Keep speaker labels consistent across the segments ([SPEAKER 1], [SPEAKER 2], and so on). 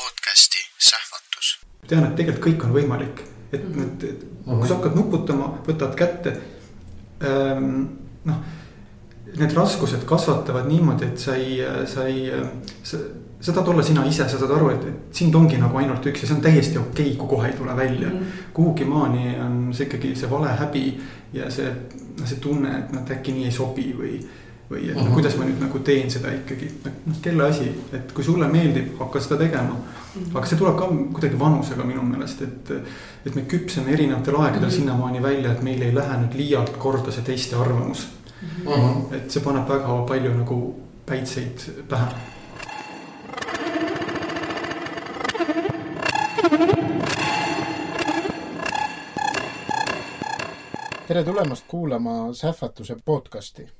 [SPEAKER 1] podcasti Sähvatus.
[SPEAKER 2] tean, et tegelikult kõik on võimalik, et mm -hmm. need, et kui sa hakkad nuputama, võtad kätte ähm,. noh, need raskused kasvatavad niimoodi, et sa ei, sa ei, sa, sa tahad olla sina ise, sa saad aru, et, et sind ongi nagu ainult üks ja see on täiesti okei okay,, kui kohe ei tule välja mm. -hmm. kuhugi maani on see ikkagi see vale häbi ja see, noh, see tunne, et noh, et äkki nii ei sobi või või et uh -huh. no kuidas ma nüüd nagu teen seda ikkagi, noh kelle asi, et kui sulle meeldib, hakka seda tegema. -huh. aga see tuleb ka kuidagi vanusega minu meelest, et, et me küpseme erinevatel aegadel uh -huh. sinnamaani välja, et meil ei lähe nüüd liialt korda see teiste arvamus uh. -huh. et see paneb väga palju nagu päitseid pähe.
[SPEAKER 3] tere tulemast kuulama Sähvatuse podcasti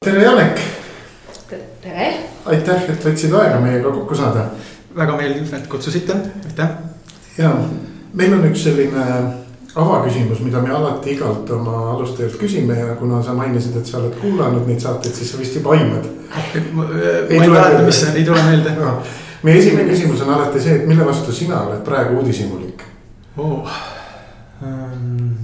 [SPEAKER 3] Tere, Janek.
[SPEAKER 4] tere.
[SPEAKER 3] aitäh, et võtsid aega meiega kokku saada.
[SPEAKER 2] väga meeldiv, et kutsusite, aitäh.
[SPEAKER 3] ja meil on üks selline avaküsimus, mida me alati igalt oma alustajalt küsime ja kuna sa mainisid, et sa oled kuulanud neid saateid, siis sa vist juba aimad.
[SPEAKER 2] ma ei mäleta, mis see, ei tule meelde
[SPEAKER 3] no.. meie esimene küsimus on alati see, et mille vastu sina oled praegu uudishimulik
[SPEAKER 2] oh.? Um...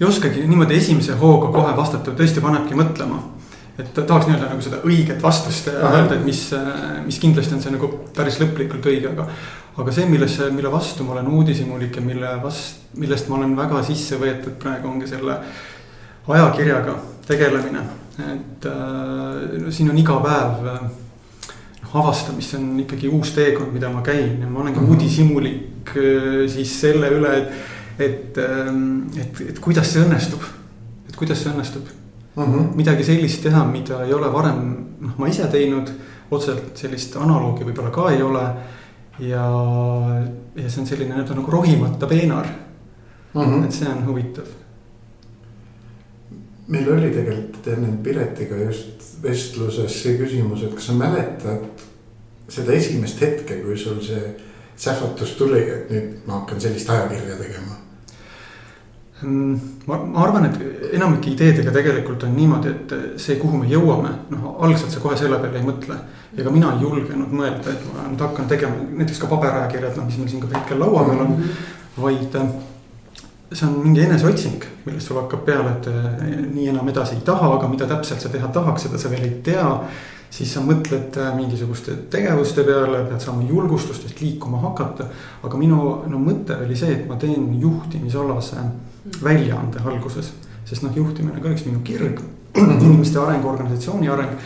[SPEAKER 2] ei oskagi niimoodi esimese hooga kohe vastata, tõesti panebki mõtlema. et tahaks nii-öelda nagu seda õiget vastust öelda, et mis, mis kindlasti on see nagu päris lõplikult õige, aga. aga see, milles, mille vastu ma olen uudishimulik ja mille vast-, millest ma olen väga sisse võetud praegu ongi selle ajakirjaga tegelemine, et äh, siin on iga päev äh, avastamist, see on ikkagi uus teekond, mida ma käin ja ma olengi mm -hmm. uudishimulik äh, siis selle üle, et. et, ähm, et, et kuidas see õnnestub, et kuidas see õnnestub mm. -hmm. midagi sellist teha, mida ei ole varem, noh, ma ise teinud, otseselt sellist analoogi võib-olla ka ei ole. ja, ja see on selline nii-öelda nagu rohimata peenar mm. -hmm. et see on huvitav
[SPEAKER 3] meil oli tegelikult enne Piretiga just vestluses see küsimus, et kas sa mäletad seda esimest hetke, kui sul see sähvatus tuli, et nüüd ma hakkan sellist ajakirja tegema?
[SPEAKER 2] Mm, ma, ma arvan, et enamike ideedega tegelikult on niimoodi, et see, kuhu me jõuame, noh, algselt sa kohe selle peale ei mõtle. ega mina ei julgenud mõelda, et ma nüüd hakkan tegema näiteks ka paberajakirjad, noh, mis meil siin ka hetkel laua peal on, vaid see on mingi eneseotsing, millest sul hakkab peale, et eh, nii enam edasi ei taha, aga mida täpselt sa teha tahaks, seda sa veel ei tea. siis sa mõtled eh, mingisuguste tegevuste peale, pead saama julgustust, et liikuma hakata. aga minu no mõte oli see, et ma teen juhtimisalase väljaande alguses. sest noh, juhtimine on ka üks minu kirg, inimeste areng, organisatsiooni areng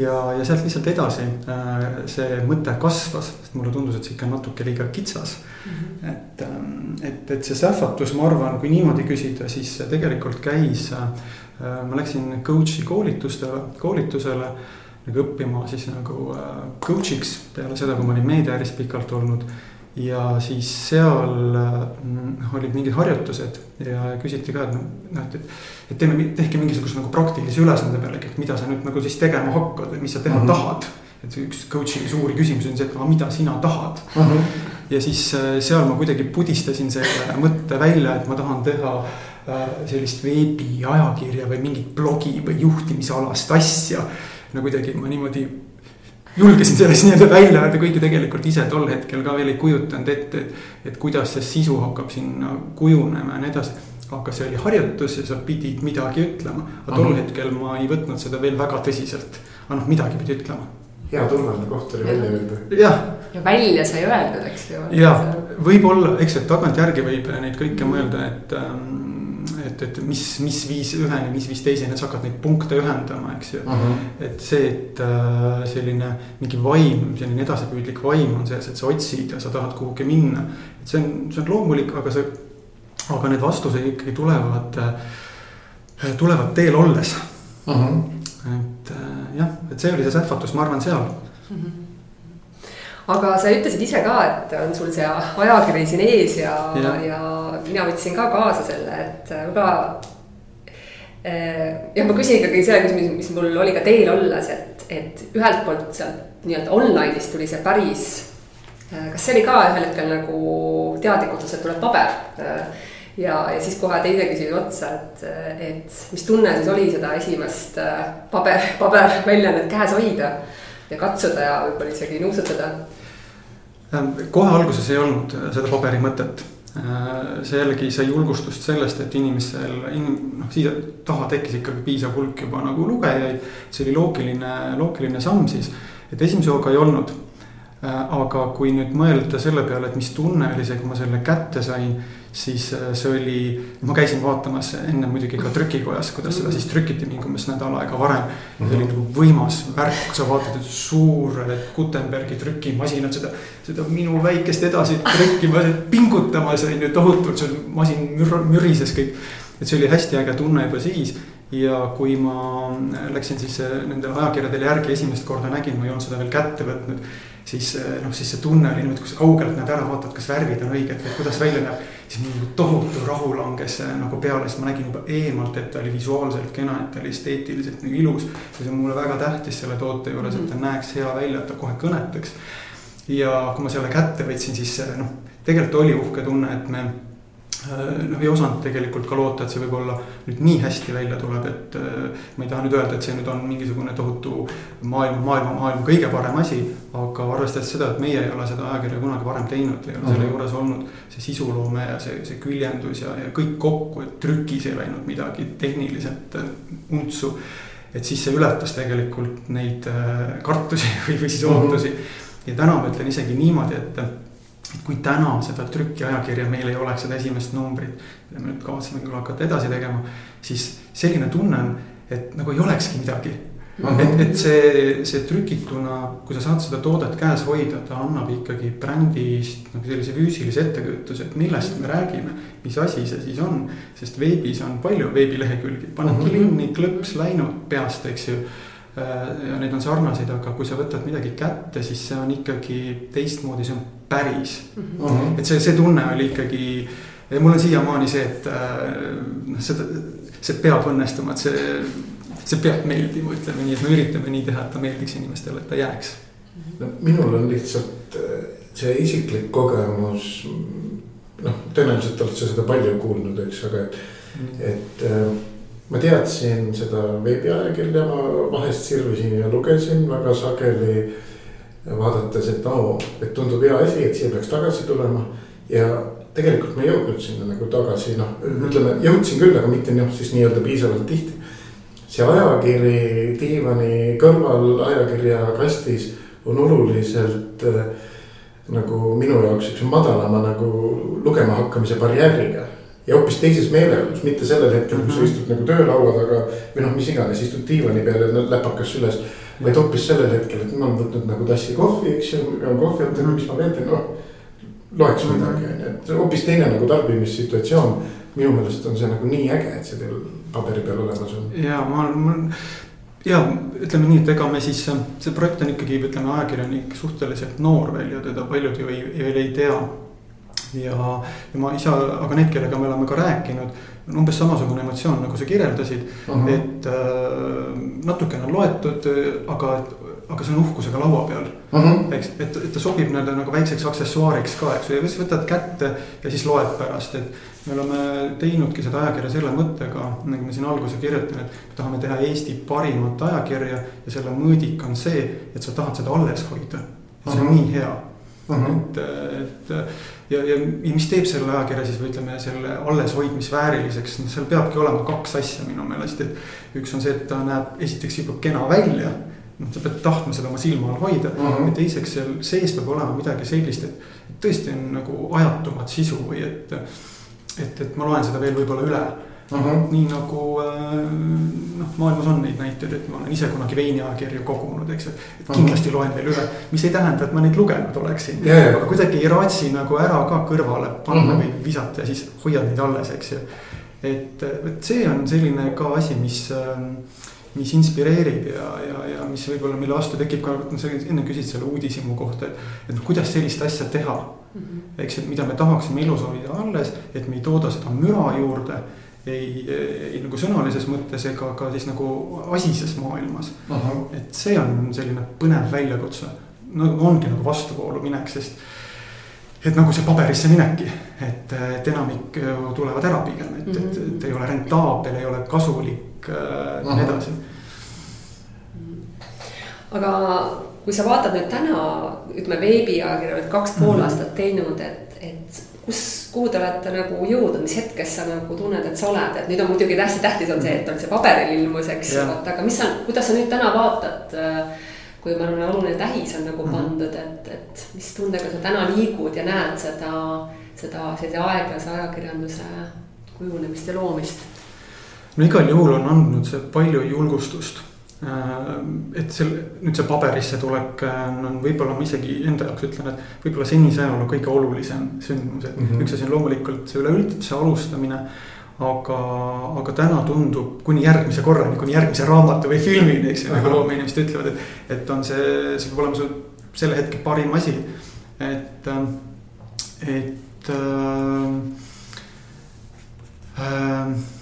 [SPEAKER 2] ja, ja sealt lihtsalt edasi äh, see mõte kasvas, sest mulle tundus, et see ikka on natuke liiga kitsas mm. -hmm. et, ähm, et, et see sähvatus, ma arvan, kui niimoodi küsida, siis tegelikult käis. Äh, ma läksin coach'i koolitustele, koolitusele nagu õppima siis nagu äh, coach'iks peale seda, kui ma olin meediaäris pikalt olnud ja siis seal äh, olid mingid harjutused ja küsiti ka, et noh, et, et. et teeme, tehke mingisuguse nagu praktilise ülesande peale, et mida sa nüüd nagu siis tegema hakkad või mis sa teha mm -hmm. tahad. et üks coach'i suuri küsimusi on see, et aga mida sina tahad mm. -hmm. ja siis äh, seal ma kuidagi pudistasin selle mõtte välja, et ma tahan teha äh, sellist veebiajakirja või mingit blogi või juhtimisalast asja. no kuidagi ma niimoodi julgesin sellest nii-öelda välja öelda, kuigi tegelikult ise tol hetkel ka veel ei kujutanud ette, et. et kuidas see sisu hakkab sinna kujunema ja nii edasi. aga see oli harjutus ja sa pidid midagi ütlema, aga tol Aha. hetkel ma ei võtnud seda veel väga tõsiselt. aga noh, midagi pidi ütlema.
[SPEAKER 3] hea turvaline koht oli välja öelda.
[SPEAKER 2] jah.
[SPEAKER 4] ja välja sai öeldud, eks ju.
[SPEAKER 2] jah, võib-olla, eks, et tagantjärgi võib neid kõike mõelda, et ähm, et, et mis, mis viis üheni, mis viis teiseni, et sa hakkad neid punkte ühendama, eks ju uh. -huh. et see, et äh, selline mingi vaim, selline edasipüüdlik vaim on sees, et sa otsid ja sa tahad kuhugi minna. et see on, see on loomulik, aga see aga need vastused ikkagi tulevad, tulevad teel olles uh.
[SPEAKER 3] Mhm.
[SPEAKER 2] -huh. et jah, et see oli see sähvatus, ma arvan, seal mm. -hmm
[SPEAKER 4] aga sa ütlesid ise ka, et on sul see ajakiri siin ees ja, ja., ja mina võtsin ka kaasa selle, et võib-olla. jah, ma küsin ikkagi selle küsimuse, mis mul oli ka teel olles, et, et ühelt poolt sealt nii-öelda online'ist tuli see päris. kas see oli ka ühel hetkel nagu teadlik otsus, et tuleb paber? ja, ja siis kohe teise küsimuse otsa, et, et mis tunne siis oli seda esimest paber, paberväljaannet käes hoida ja katsuda ja võib-olla isegi nuusutada
[SPEAKER 2] kohe alguses ei olnud äh, seda paberi mõtet. Äh, see jällegi sai julgustust sellest, et inimesel, inim-, noh siia taha tekkis ikkagi piisav hulk juba nagu lugejaid. see oli loogiline, loogiline samm siis, et esimese hooga ei olnud. Äh, aga kui nüüd mõelda selle peale, et mis tunne oli see, kui ma selle kätte sain siis äh, see oli, ma käisin vaatamas enne muidugi ka trükikojas, kuidas seda siis trükiti mingi umbes nädal aega varem. see oli nagu võimas värk, sa vaatad, et suured Gutenbergi trükimasinad seda, seda minu väikest edasi trükkimas, pingutamas on ju tohutult, see masin mür, mürises kõik. et see oli hästi äge tunne juba siis ja kui ma läksin siis äh, nendele ajakirjadele järgi esimest korda nägin, ma ei olnud seda veel kätte võtnud siis eh, noh, siis see tunne oli niimoodi, kui sa kaugelt näed ära, vaatad, kas värvid on õiged või kuidas välja näeb. Siis mul tohutu rahu langes eh, nagu peale, sest ma nägin juba eemalt, et ta oli visuaalselt kena, et ta oli esteetiliselt nagu ilus. see on mulle väga tähtis selle toote juures, et ta mhm. näeks hea välja, et ta kohe kõnetaks. ja kui ma selle kätte võtsin, siis noh, tegelikult oli uhke tunne, et me Äh, noh, ei osanud tegelikult ka loota, et see võib-olla nüüd nii hästi välja tuleb, et äh, ma ei taha nüüd öelda, et see nüüd on mingisugune tohutu maailma, maailma, maailma kõige parem asi. aga arvestades seda, et meie ei ole seda ajakirja kunagi varem teinud, ei ole selle mhm. juures olnud. see sisuloome ja see, see küljendus ja, ja kõik kokku, et trükis ei läinud midagi tehniliselt äh, untsu. et siis see ületas tegelikult neid kartusi või, või siis ootusi. ja täna ma ütlen isegi niimoodi, et kui täna seda trükiajakirja meil ei oleks, seda esimest numbrit, mida me nüüd kavatseme küll hakata edasi tegema, siis selline tunne on, et nagu ei olekski midagi et, et see, see trükituna, kui sa saad seda toodet käes hoida, ta annab ikkagi brändist nagu sellise füüsilise ettekujutuse, et millest me räägime. mis asi see siis on, sest veebis on palju veebilehekülgi, paned uh -huh. kinni, klõps läinud peast, eks ju Äh, ja neid on sarnaseid, aga kui sa võtad midagi kätte, siis see on ikkagi teistmoodi, see on päris mm. -hmm. et see, see tunne oli ikkagi, mul on siiamaani see, et noh, seda, see peab õnnestuma, et see, see peab meeldima, ütleme nii, et me üritame nii teha, et ta meeldiks inimestele, et ta jääks.
[SPEAKER 3] no minul on lihtsalt äh, see isiklik kogemus, noh, tõenäoliselt oled sa seda palju kuulnud, eks, aga et mm, -hmm. et ma teadsin seda veebiajakirja, ma vahest sirvisin ja lugesin väga sageli. Vaadates, et oo, et tundub hea asi, et siia peaks tagasi tulema ja tegelikult ma ei jõudnud sinna nagu tagasi, noh ütleme jõudsin küll, aga mitte noh, siis nii-öelda piisavalt tihti. see ajakiri diivani kõrval ajakirja kastis on oluliselt äh, nagu minu jaoks siukse madalama nagu lugema hakkamise barjääriga ja hoopis teises meeleolus, mitte sellel hetkel, kui sa mhm. istud nagu töölaua taga või noh, mis iganes, istud diivani peal ja läpakas süles. Vaid hoopis sellel hetkel, et ma olen võtnud nagu tassi kohvi, eks ju, pean kohvi anda, mis ma veel teen, noh. loeks midagi, on ju, et hoopis teine nagu tarbimissituatsioon. minu meelest on see nagu nii äge, et see teil paberi peal olemas on.
[SPEAKER 2] ja ma, mul ja ütleme nii, et ega me siis, see projekt on ikkagi, ütleme ajakirjanik suhteliselt noor veel ja teda paljud ju ei, veel ei tea ja, ja ma ise, aga need, kellega me oleme ka rääkinud, umbes samasugune emotsioon, nagu sa kirjeldasid uh. -huh. et äh, natukene on loetud, aga, aga see on uhkusega laua peal uh. -huh. eks, et, et ta sobib nii-öelda nagu väikseks aksessuaariks ka, eks ju, ja siis võtad kätte ja siis loed pärast, et. me oleme teinudki seda ajakirja selle mõttega, nagu ma siin alguses kirjutan, et me tahame teha Eesti parimat ajakirja ja selle mõõdik on see, et sa tahad seda alles hoida. see on uh -huh. nii hea uh, -huh. et, et ja, ja mis teeb selle ajakirja siis või ütleme selle alleshoidmisvääriliseks, noh, seal peabki olema kaks asja minu meelest, et üks on see, et ta näeb esiteks juba kena välja noh, sa pead tahtma seda oma silma all hoida uh. -huh. ja teiseks seal sees peab olema midagi sellist, et tõesti on nagu ajatumat sisu või et. et, et ma loen seda veel võib-olla üle uh. -huh. nii nagu äh, noh, maailmas on neid näiteid, et ma olen ise kunagi veiniajakirju kogunud, eks ju. et kindlasti uh -huh. loen veel üle, mis ei tähenda, et ma neid lugenud oleksin yeah.. aga kuidagi ei raatsi nagu ära ka kõrvale panna uh -huh. või visata ja siis hoiad neid alles, eks ju. et, et see on selline ka asi, mis äh, mis inspireerib ja, ja, ja mis võib-olla, mille vastu tekib ka, no sa enne küsisid selle uudishimu kohta, et. et noh, kuidas sellist asja teha. -hmm. eks, et mida me tahaksime elus hoida alles, et me ei tooda seda müra juurde. Ei, ei nagu sõnalises mõttes ega ka siis nagu asises maailmas et see on selline põnev väljakutse. no ongi nagu vastuvoolu minek, sest et nagu see paberisse minekki, et, et enamik tulevad ära pigem, et mm, -hmm. et, et ei ole rentaabel, ei ole kasulik ja äh, nii edasi.
[SPEAKER 4] aga kui sa vaatad nüüd täna, ütleme veebiajakirja oled kaks pool -hmm. aastat teinud, et, et kus, kuhu te olete nagu jõudnud, mis hetkest sa nagu tunned, et sa oled, et nüüd on muidugi hästi tähtis on see, et on see paberil ilmus, eks ju, et aga mis sa, kuidas sa nüüd täna vaatad äh, kui ma arvan, oluline tähis on nagu mhm. pandud, et, et mis tundega sa täna liigud ja näed seda, seda sellise aeglase ajakirjanduse kujunemist ja loomist
[SPEAKER 2] no igal juhul on andnud see palju julgustust. Äh, et see, nüüd see paberisse tulek äh, on võib-olla ma isegi enda jaoks ütlen, et võib-olla senise ajaloo kõige olulisem sündmus, et mm -hmm. üks asi on loomulikult see üleüldse alustamine aga, aga täna tundub kuni järgmise korrani, kuni järgmise raamatu või filmini, eks ju, nagu loomeinimesed ütlevad, et. et on see, see peab olema su selle hetke parim asi. et, äh, et äh,.
[SPEAKER 4] Äh,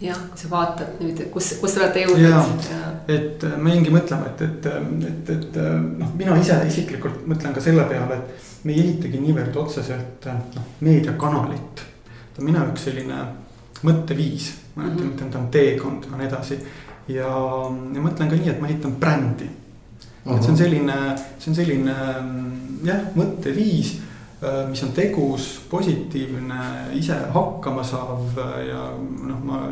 [SPEAKER 4] jah, sa vaatad nüüd, kus, kus te olete jõudnud.
[SPEAKER 2] et äh, ma jäingi mõtlema, et, et, et, et äh, noh, mina ise isiklikult mõtlen ka selle peale, et me ei ehitagi niivõrd otseselt äh, noh, meediakanalit. ta on minu jaoks selline mõtteviis, ma mm -hmm. ütlen, ta on teekond, on edasi. ja, ja mõtlen ka nii, et ma ehitan brändi. et see on selline, see on selline jah, mõtteviis mis on tegus, positiivne, ise hakkama saav ja noh, ma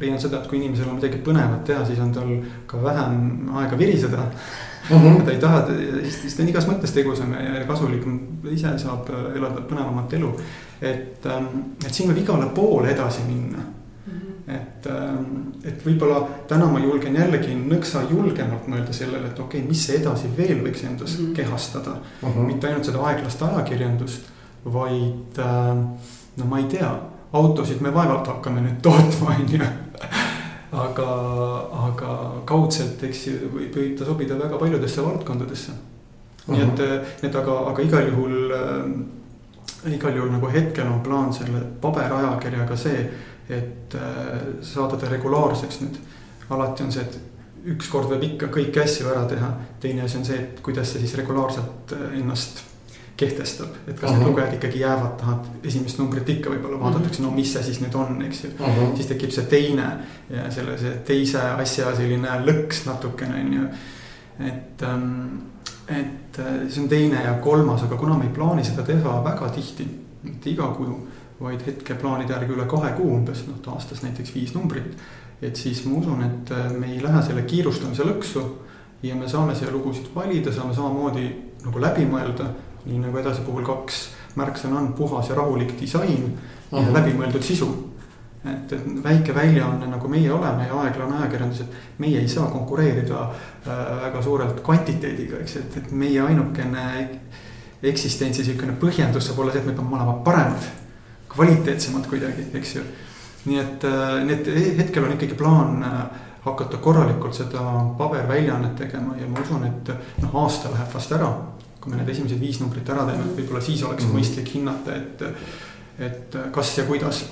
[SPEAKER 2] leian seda, et kui inimesel on midagi põnevat teha, siis on tal ka vähem aega viriseda mm. -hmm. ta ei taha, siis, ta on igas mõttes tegusam ja kasulikum, ise saab elada põnevamat elu. et, ähm, et siin võib igale poole edasi minna et, ähm, et võib-olla täna ma julgen jällegi nõksa julgemalt mõelda sellele, et okei okay,, mis see edasi veel võiks endas mm -hmm. kehastada mm. -hmm. mitte ainult seda aeglast ajakirjandust, vaid äh, no ma ei tea, autosid me vaevalt hakkame nüüd tootma, on ju. aga, aga kaudselt, eks ju, võib, võib ta sobida väga paljudesse valdkondadesse mm. -hmm. nii et, et aga, aga igal juhul äh,, igal juhul nagu hetkel on plaan selle paberajakirjaga see et äh, saada ta regulaarseks nüüd. alati on see, et ükskord võib ikka kõiki asju ära teha, teine asi on see, et kuidas see siis regulaarselt äh, ennast kehtestab, et kas -huh. need lugejad ikkagi jäävad, tahad esimest numbrit ikka võib-olla vaadatakse, no mis see siis nüüd on, eks ju siis tekib see teine ja selle, see teise asja selline lõks natukene on ju. et, ähm, et äh, see on teine ja kolmas, aga kuna me ei plaani seda teha väga tihti, mitte iga kuu vaid hetkeplaanide järgi üle kahe kuu umbes, noh aastas näiteks viis numbrit. et siis ma usun, et äh, me ei lähe selle kiirustamise lõksu ja me saame siia lugusid valida, saame samamoodi nagu läbi mõelda. nii nagu edasi puhul kaks märksõna on puhas ja rahulik disain -huh. ja läbimõeldud sisu. et, et väike väljaanne nagu meie oleme ja aeglane ajakirjandus, et meie ei saa konkureerida äh, väga suurelt kvantiteediga, eks, et, et meie ainukene eksistentsi sihukene põhjendus saab olla see, et me peame olema paremad kvaliteetsemad kuidagi, eks ju. nii et, äh, nii et hetkel on ikkagi plaan äh, hakata korralikult seda paberväljaannet tegema ja ma usun, et noh, aasta läheb vast ära. kui me need esimesed viis numbrit ära teeme, võib-olla siis oleks mm -hmm. mõistlik hinnata, et, et kas ja kuidas.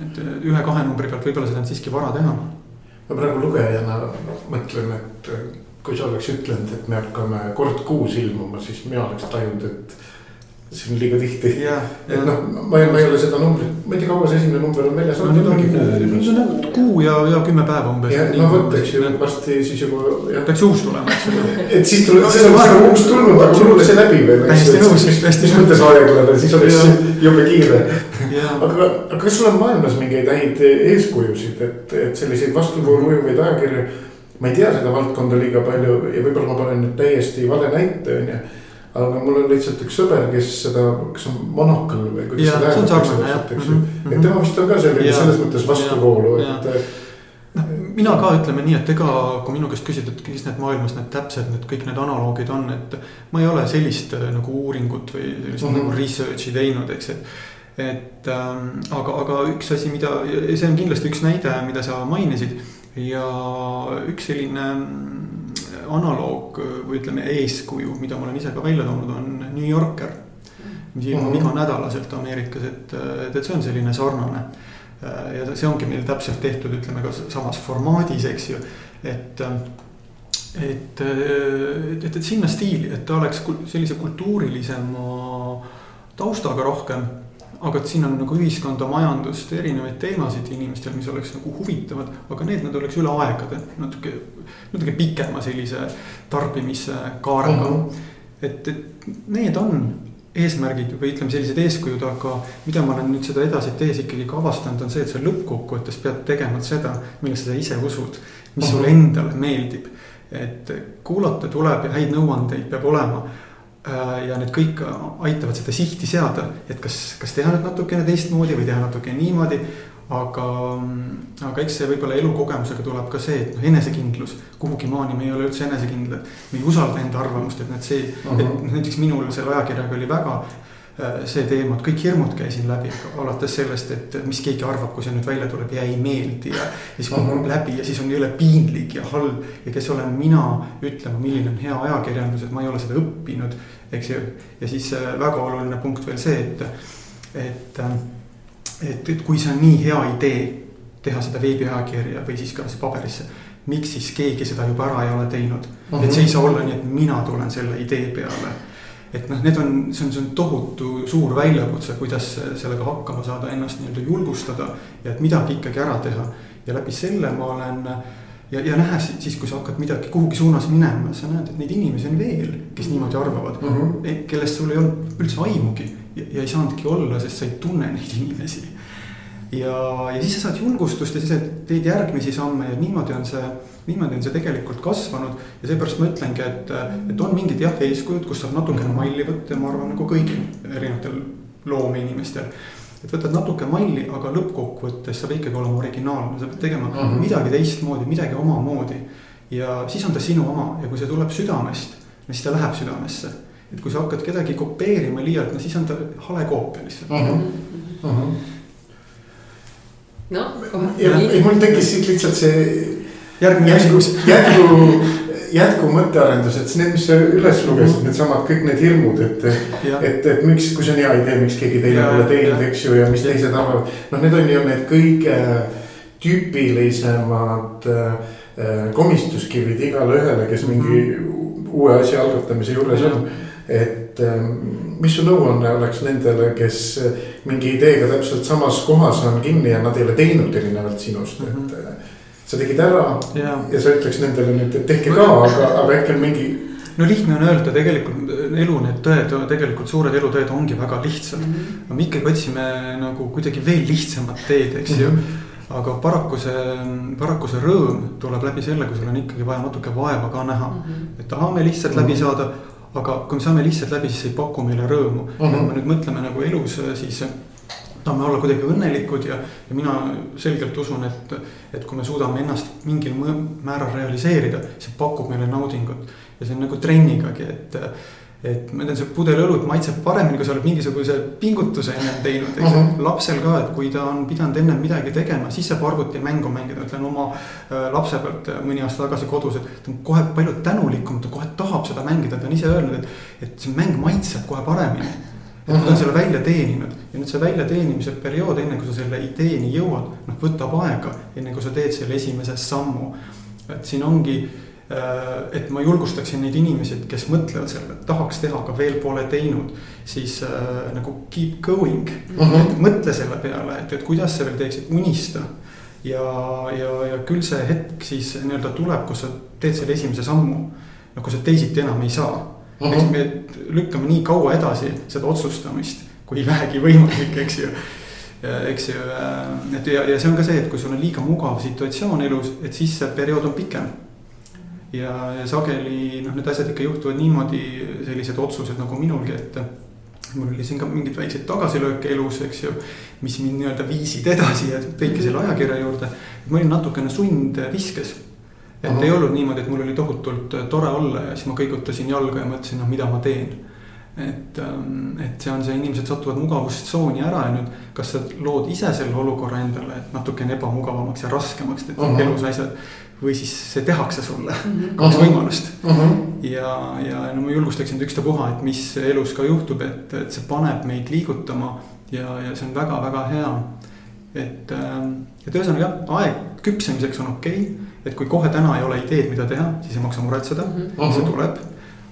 [SPEAKER 2] et ühe-kahe numbri pealt võib-olla seda on siiski vara teha.
[SPEAKER 3] ma praegu lugejana mõtlen, et kui sa oleks ütlenud, et me hakkame kord kuus ilmuma, siis mina oleks tajunud, et see on liiga tihti. et noh, ma ei, ma ei ole seda numbrit, ma ei tea, kaua see esimene number on väljas olnud.
[SPEAKER 2] nüüd on nüüd kuu ja, ja kümme päeva umbes.
[SPEAKER 3] no vot, eks ju, varsti siis juba.
[SPEAKER 2] peaks uus tulema, eks ju.
[SPEAKER 3] et siis tuleb, siis on vahepeal uus tulnud, aga sul on see läbi veel.
[SPEAKER 2] täiesti nõus, täiesti
[SPEAKER 3] mis mõttes aeglane, siis oleks jube kiire. aga, aga kas sul on maailmas mingeid häid eeskujusid, et, et selliseid vastuvoolu mõjuvaid ajakirju. ma ei tea seda valdkonda liiga palju ja võib-olla ma panen nüüd täiesti vale näite, on ju aga mul on lihtsalt üks sõber, kes seda, kas on monokal või kuidas
[SPEAKER 2] Jaa,
[SPEAKER 3] seda täpselt, eks
[SPEAKER 2] Mhm,
[SPEAKER 3] ju.
[SPEAKER 2] mhm.
[SPEAKER 3] et tema vist on ka selline selles mõttes vastuvoolu, et.
[SPEAKER 2] noh, mina ka ütleme nii, et ega kui minu käest küsida, et mis need maailmas need täpsed, need kõik need analoogid on, et. ma ei ole sellist äh, nagu uuringut või sellist mm
[SPEAKER 3] Mhm.
[SPEAKER 2] -hmm. nagu research'i teinud, eks, et. et ähm, aga, aga üks asi, mida, ja see on kindlasti üks näide, mida sa mainisid. ja üks selline mm, analoog või ütleme, eeskuju, mida ma olen ise ka välja toonud, on New Yorker. mis ilmub
[SPEAKER 3] Mhm.
[SPEAKER 2] iganädalaselt Ameerikas, et, et, et see on selline sarnane ja see ongi meil täpselt tehtud, ütleme ka samas formaadis, eks ju, et. et, et, et, et sinna stiili, et ta oleks sellise kultuurilisema taustaga rohkem. Aga et siin on nagu ühiskonda, majandust, erinevaid teemasid inimestel, mis oleks nagu huvitavad, aga need, need oleks üle aegade natuke, natuke pikema sellise tarbimiskaarega mm. -hmm. et, et need on eesmärgid või ütleme, sellised eeskujud, aga mida ma olen nüüd seda edasi tehes ikkagi ka avastanud, on see, et sa lõppkokkuvõttes pead tegema seda, millesse sa ise usud. mis sulle endale meeldib, et kuulata tuleb ja häid nõuandeid peab olema. Ja need kõik aitavad seda sihti seada, et kas, kas teha nüüd natukene teistmoodi või teha natuke niimoodi. aga, aga eks see võib-olla elukogemusega tuleb ka see, et noh, enesekindlus, kuhugi maani me ei ole üldse enesekindlad. me ei usalda enda arvamust, et need see uh, -huh. et näiteks minul selle ajakirjaga oli väga see teema, et kõik hirmud käisin läbi, alates sellest, et mis keegi arvab, kui see nüüd välja tuleb ja ei meeldi ja. ja siis kukub läbi ja siis on jõle piinlik ja halb ja kes olen mina ütlema, milline on hea ajakirjandus, et ma ei ole seda õppinud. eks ju, ja siis väga oluline punkt veel see, et, et, et, et kui see on nii hea idee teha seda veebiajakirja või siis ka paberisse miks siis keegi seda juba ära ei ole teinud uh. -huh. et see ei saa olla nii, et mina tulen selle idee peale et noh, need on, see on, see on tohutu suur väljakutse, kuidas sellega hakkama saada, ennast nii-öelda julgustada. ja et midagi ikkagi ära teha ja läbi selle ma olen ja, ja nähes siis, kui sa hakkad midagi kuhugi suunas minema, sa näed, et neid inimesi on veel, kes niimoodi arvavad mm. -hmm. kellest sul ei olnud üldse aimugi ja, ja ei saanudki olla, sest sa ei tunne neid inimesi. Ja, ja siis sa saad julgustust ja siis teed järgmisi samme ja niimoodi on see niimoodi on see tegelikult kasvanud ja seepärast ma ütlengi, et, et on mingid jah, eeskujud, kus saab natukene malli võtta ja ma arvan nagu kõigil erinevatel loomeinimestel. et võtad natuke malli, aga lõppkokkuvõttes sa pead ikkagi olema originaalne, sa pead tegema mm -hmm. midagi teistmoodi, midagi omamoodi. ja siis on ta sinu oma ja kui see tuleb südamest, siis ta läheb südamesse. et kui sa hakkad kedagi kopeerima liialt, no siis on ta hale koopia lihtsalt mm. -hmm. Mm -hmm.
[SPEAKER 4] Noh,
[SPEAKER 3] ja ei, mul tekkis siit lihtsalt see
[SPEAKER 2] järgmine küsimus.
[SPEAKER 3] jätku, jätku mõttearendus, et need, mis sa üles lugesid, needsamad kõik need hirmud, et. et, et miks, kui see on hea idee, miks keegi teine pole teinud, eks ju, ja mis ja. teised arvavad. noh, need on ju need kõige tüüpilisemad äh, komistuskivid igale ühele, kes mingi uue asja algatamise juures on. et mis su nõuanne oleks nendele, kes mingi ideega täpselt samas kohas on kinni ja nad ei ole teinud erinevalt sinust, et mm. -hmm sa tegid ära ja, ja sa ütleks nendele nüüd, et tehke ka, aga, aga äkki on mingi.
[SPEAKER 2] no lihtne on öelda, tegelikult elu need tõed, tegelikult suured elutõed ongi väga lihtsad mm. -hmm. aga me ikkagi otsime nagu kuidagi veel lihtsamat teed, eks ju mm. -hmm. aga paraku see, paraku see rõõm tuleb läbi selle, kui sul on ikkagi vaja natuke vaeva ka näha mm. -hmm. et tahame lihtsalt mm -hmm. läbi saada, aga kui me saame lihtsalt läbi, siis see ei paku meile rõõmu mm. -hmm. kui me nüüd mõtleme nagu elus, siis tahame olla kuidagi õnnelikud ja, ja mina selgelt usun, et, et kui me suudame ennast mingil määral realiseerida, see pakub meile naudingut. ja see on nagu trennigagi, et, et ma tean, see pudel õlut maitseb paremini, kui sa oled mingisuguse pingutuse ennem teinud, eks uh -huh. lapsel ka, et kui ta on pidanud ennem midagi tegema, siis saab arvutimängu mängida, ütlen oma äh, lapse pealt mõni aasta tagasi kodus, et. ta on kohe palju tänulikum, ta kohe tahab seda mängida, ta on ise öelnud, et, et see mäng maitseb kohe paremini et nad on selle välja teeninud ja nüüd see väljateenimise periood, enne kui sa selle ideeni jõuad, noh võtab aega, enne kui sa teed selle esimese sammu. et siin ongi, et ma julgustaksin neid inimesi, kes mõtlevad sellele, et tahaks teha, aga veel pole teinud. siis äh, nagu keep going uh, -huh. et mõtle selle peale, et, et kuidas sa veel teeksid, unista. ja, ja, ja küll see hetk siis nii-öelda tuleb, kus sa teed selle esimese sammu. no kui sa teisiti enam ei saa uh. -huh. eks me lükkame nii kaua edasi seda otsustamist, kui vähegi võimalik, eks ju. eks ju, et ja, ja see on ka see, et kui sul on liiga mugav situatsioon elus, et siis see periood on pikem. Ja, ja sageli noh, need asjad ikka juhtuvad niimoodi, sellised otsused nagu minulgi, et mul oli siin ka mingeid väikseid tagasilööke elus, eks ju. mis mind nii-öelda viisid edasi ja tõidki selle ajakirja juurde. ma olin natukene sundviskes. et Aha. ei olnud niimoodi, et mul oli tohutult tore olla ja siis ma kõigutasin jalga ja mõtlesin, noh, mida ma teen et, ähm, et see on see, inimesed satuvad mugavustsooni ära ja nüüd, kas sa lood ise selle olukorra endale natukene ebamugavamaks ja raskemaks, et elus asjad. Või siis see tehakse sulle uh, -huh. kaks võimalust uh. -huh. ja, ja no ma julgustaksin ükstapuha, et mis elus ka juhtub, et, et see paneb meid liigutama ja, ja see on väga-väga hea. et, ähm, et ühesõnaga jah, aeg küpsemiseks on okei okay,, et kui kohe täna ei ole ideed, mida teha, siis ei maksa muretseda uh, -huh. see tuleb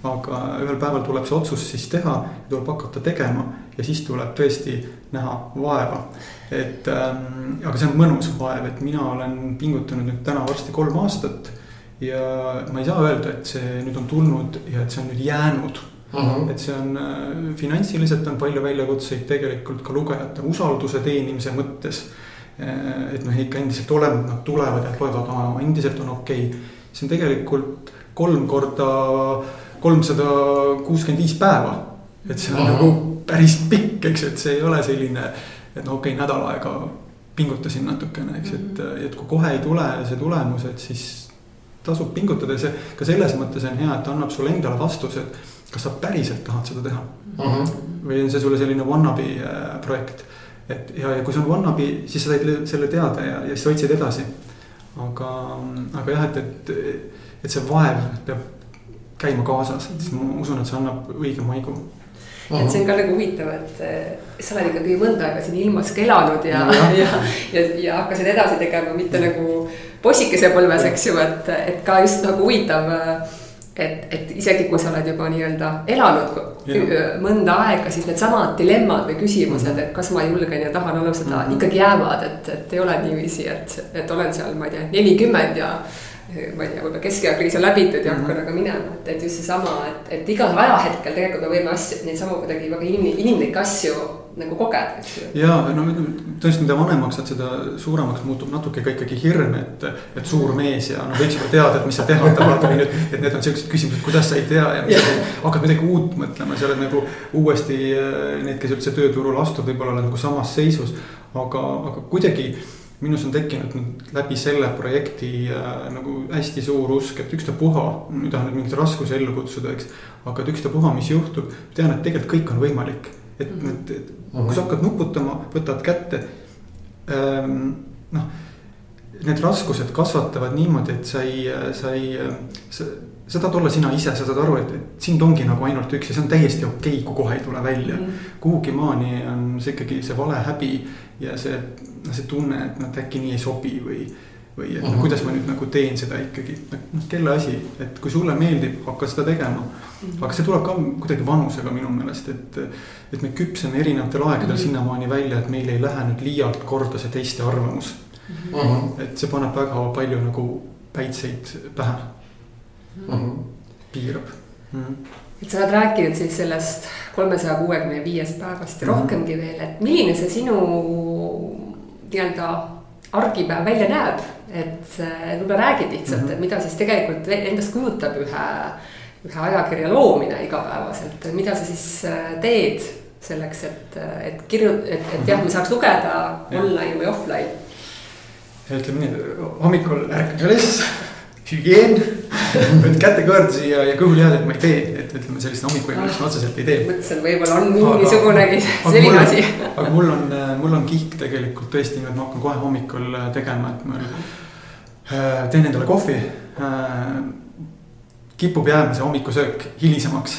[SPEAKER 2] aga ühel päeval tuleb see otsus siis teha, tuleb hakata tegema ja siis tuleb tõesti näha vaeva. Et ähm, aga see on mõnus vaev, et mina olen pingutanud nüüd täna varsti kolm aastat. ja ma ei saa öelda, et see nüüd on tulnud ja et see on nüüd jäänud Uh -huh. et see on äh, finantsiliselt on palju väljakutseid tegelikult ka lugejate usalduse teenimise mõttes. Äh, et noh, ikka endiselt olemas, nad tulevad ja loevad, endiselt on okei okay.. see on tegelikult kolm korda kolmsada kuuskümmend viis päeva. et see on Aha. nagu päris pikk, eks et see ei ole selline, et no okei okay,, nädal aega pingutasin natukene, eks, et, mhm. et kui kohe ei tule see tulemus, et siis tasub pingutada ja see ka selles mõttes on hea, et ta annab sulle endale vastuse, et kas sa päriselt tahad seda teha uh. Mhm. -huh. või on see sulle selline wannabe äh, projekt. et ja, ja kui see on wannabe, siis sa said selle teada ja, ja siis sa otsid edasi. aga, aga jah, et, et, et see vaev peab käima kaasas, et siis ma usun, et see annab õige maigu
[SPEAKER 4] et see on ka nagu huvitav, et sa oled ikkagi mõnda aega siin ilmas ka elanud ja, ja, ja, ja, ja hakkasid edasi tegema, mitte nagu possikese põlves, eks ju, et, et ka just nagu huvitav. et, et isegi kui sa oled juba nii-öelda elanud ja. mõnda aega, siis needsamad dilemmad või küsimused, et kas ma julgen ja tahan alustada mm -hmm. ikkagi jäävad, et, et ei ole niiviisi, et, et olen seal, ma ei tea, nelikümmend ja ma ei tea, võib-olla keskeakriis on läbitud ja hakkan aga minema, et, et just seesama, et, et igal ajahetkel tegelikult me võime asju, neid samu kuidagi väga inim, inimlikke asju nagu kogeda, eks ju.
[SPEAKER 2] ja no tõesti, mida vanemaks saad, seda suuremaks muutub natuke ka ikkagi hirm, et, et suur mees ja no võiks juba teada, et mis sa teha tahad või nüüd. et need on siuksed küsimused, kuidas sa ei tea ja, ja. hakkad midagi uut mõtlema, sa oled nagu uuesti need, kes üldse tööturul astud, võib-olla oled nagu samas seisus. aga, aga kuidagi minus on tekkinud nüüd läbi selle projekti äh, nagu hästi suur usk, et ükstapuha, ma ei taha nüüd mingeid raskusi ellu kutsuda, eks. aga et ükstapuha, mis juhtub, tean, et tegelikult kõik on võimalik. et mm, -hmm. et, et kui sa hakkad nuputama, võtad kätte ähm,, noh. Need raskused kasvatavad niimoodi, et sa ei, sa ei, sa, sa tahad olla sina ise, sa saad aru, et, et sind ongi nagu ainult üks ja see on täiesti okei okay,, kui kohe ei tule välja mm. -hmm. kuhugi maani on see ikkagi see vale häbi ja see, noh, see tunne, et noh, et äkki nii ei sobi või. või et noh, mhm. kuidas ma nüüd nagu teen seda ikkagi, noh kelle asi, et kui sulle meeldib, hakka seda tegema. Mhm. aga see tuleb ka kuidagi vanusega minu meelest, et, et me küpseme erinevatel aegadel mm -hmm. sinnamaani välja, et meil ei lähe nüüd liialt korda see teiste arvamus mm. -hmm. et see paneb väga palju nagu päitseid pähe mm. -hmm. piirab mm. -hmm
[SPEAKER 4] et sa oled rääkinud siis sellest kolmesaja kuuekümne viiest päevast ja rohkemgi veel, et milline see sinu nii-öelda argipäev välja näeb, et võib-olla räägid lihtsalt mm, -hmm. et mida siis tegelikult endast kujutab ühe, ühe ajakirja loomine igapäevaselt, mida sa siis äh, teed selleks, et, et kirju-, et, et jah, me saaks lugeda online või offline.
[SPEAKER 2] ütleme nii, hommikul ärkan üles hügieen võt kätekõverdusi ja, ja kõhulihad, et ma ei tee, et ütleme sellist hommikuimulust ma otseselt ei tee.
[SPEAKER 4] mõtlesin, võib-olla on mingisugunegi selline asi.
[SPEAKER 2] aga mul on, mul on kihk tegelikult tõesti, et ma hakkan kohe hommikul äh, tegema, et ma äh, teen endale kohvi äh,. kipub jääma see hommikusöök hilisemaks.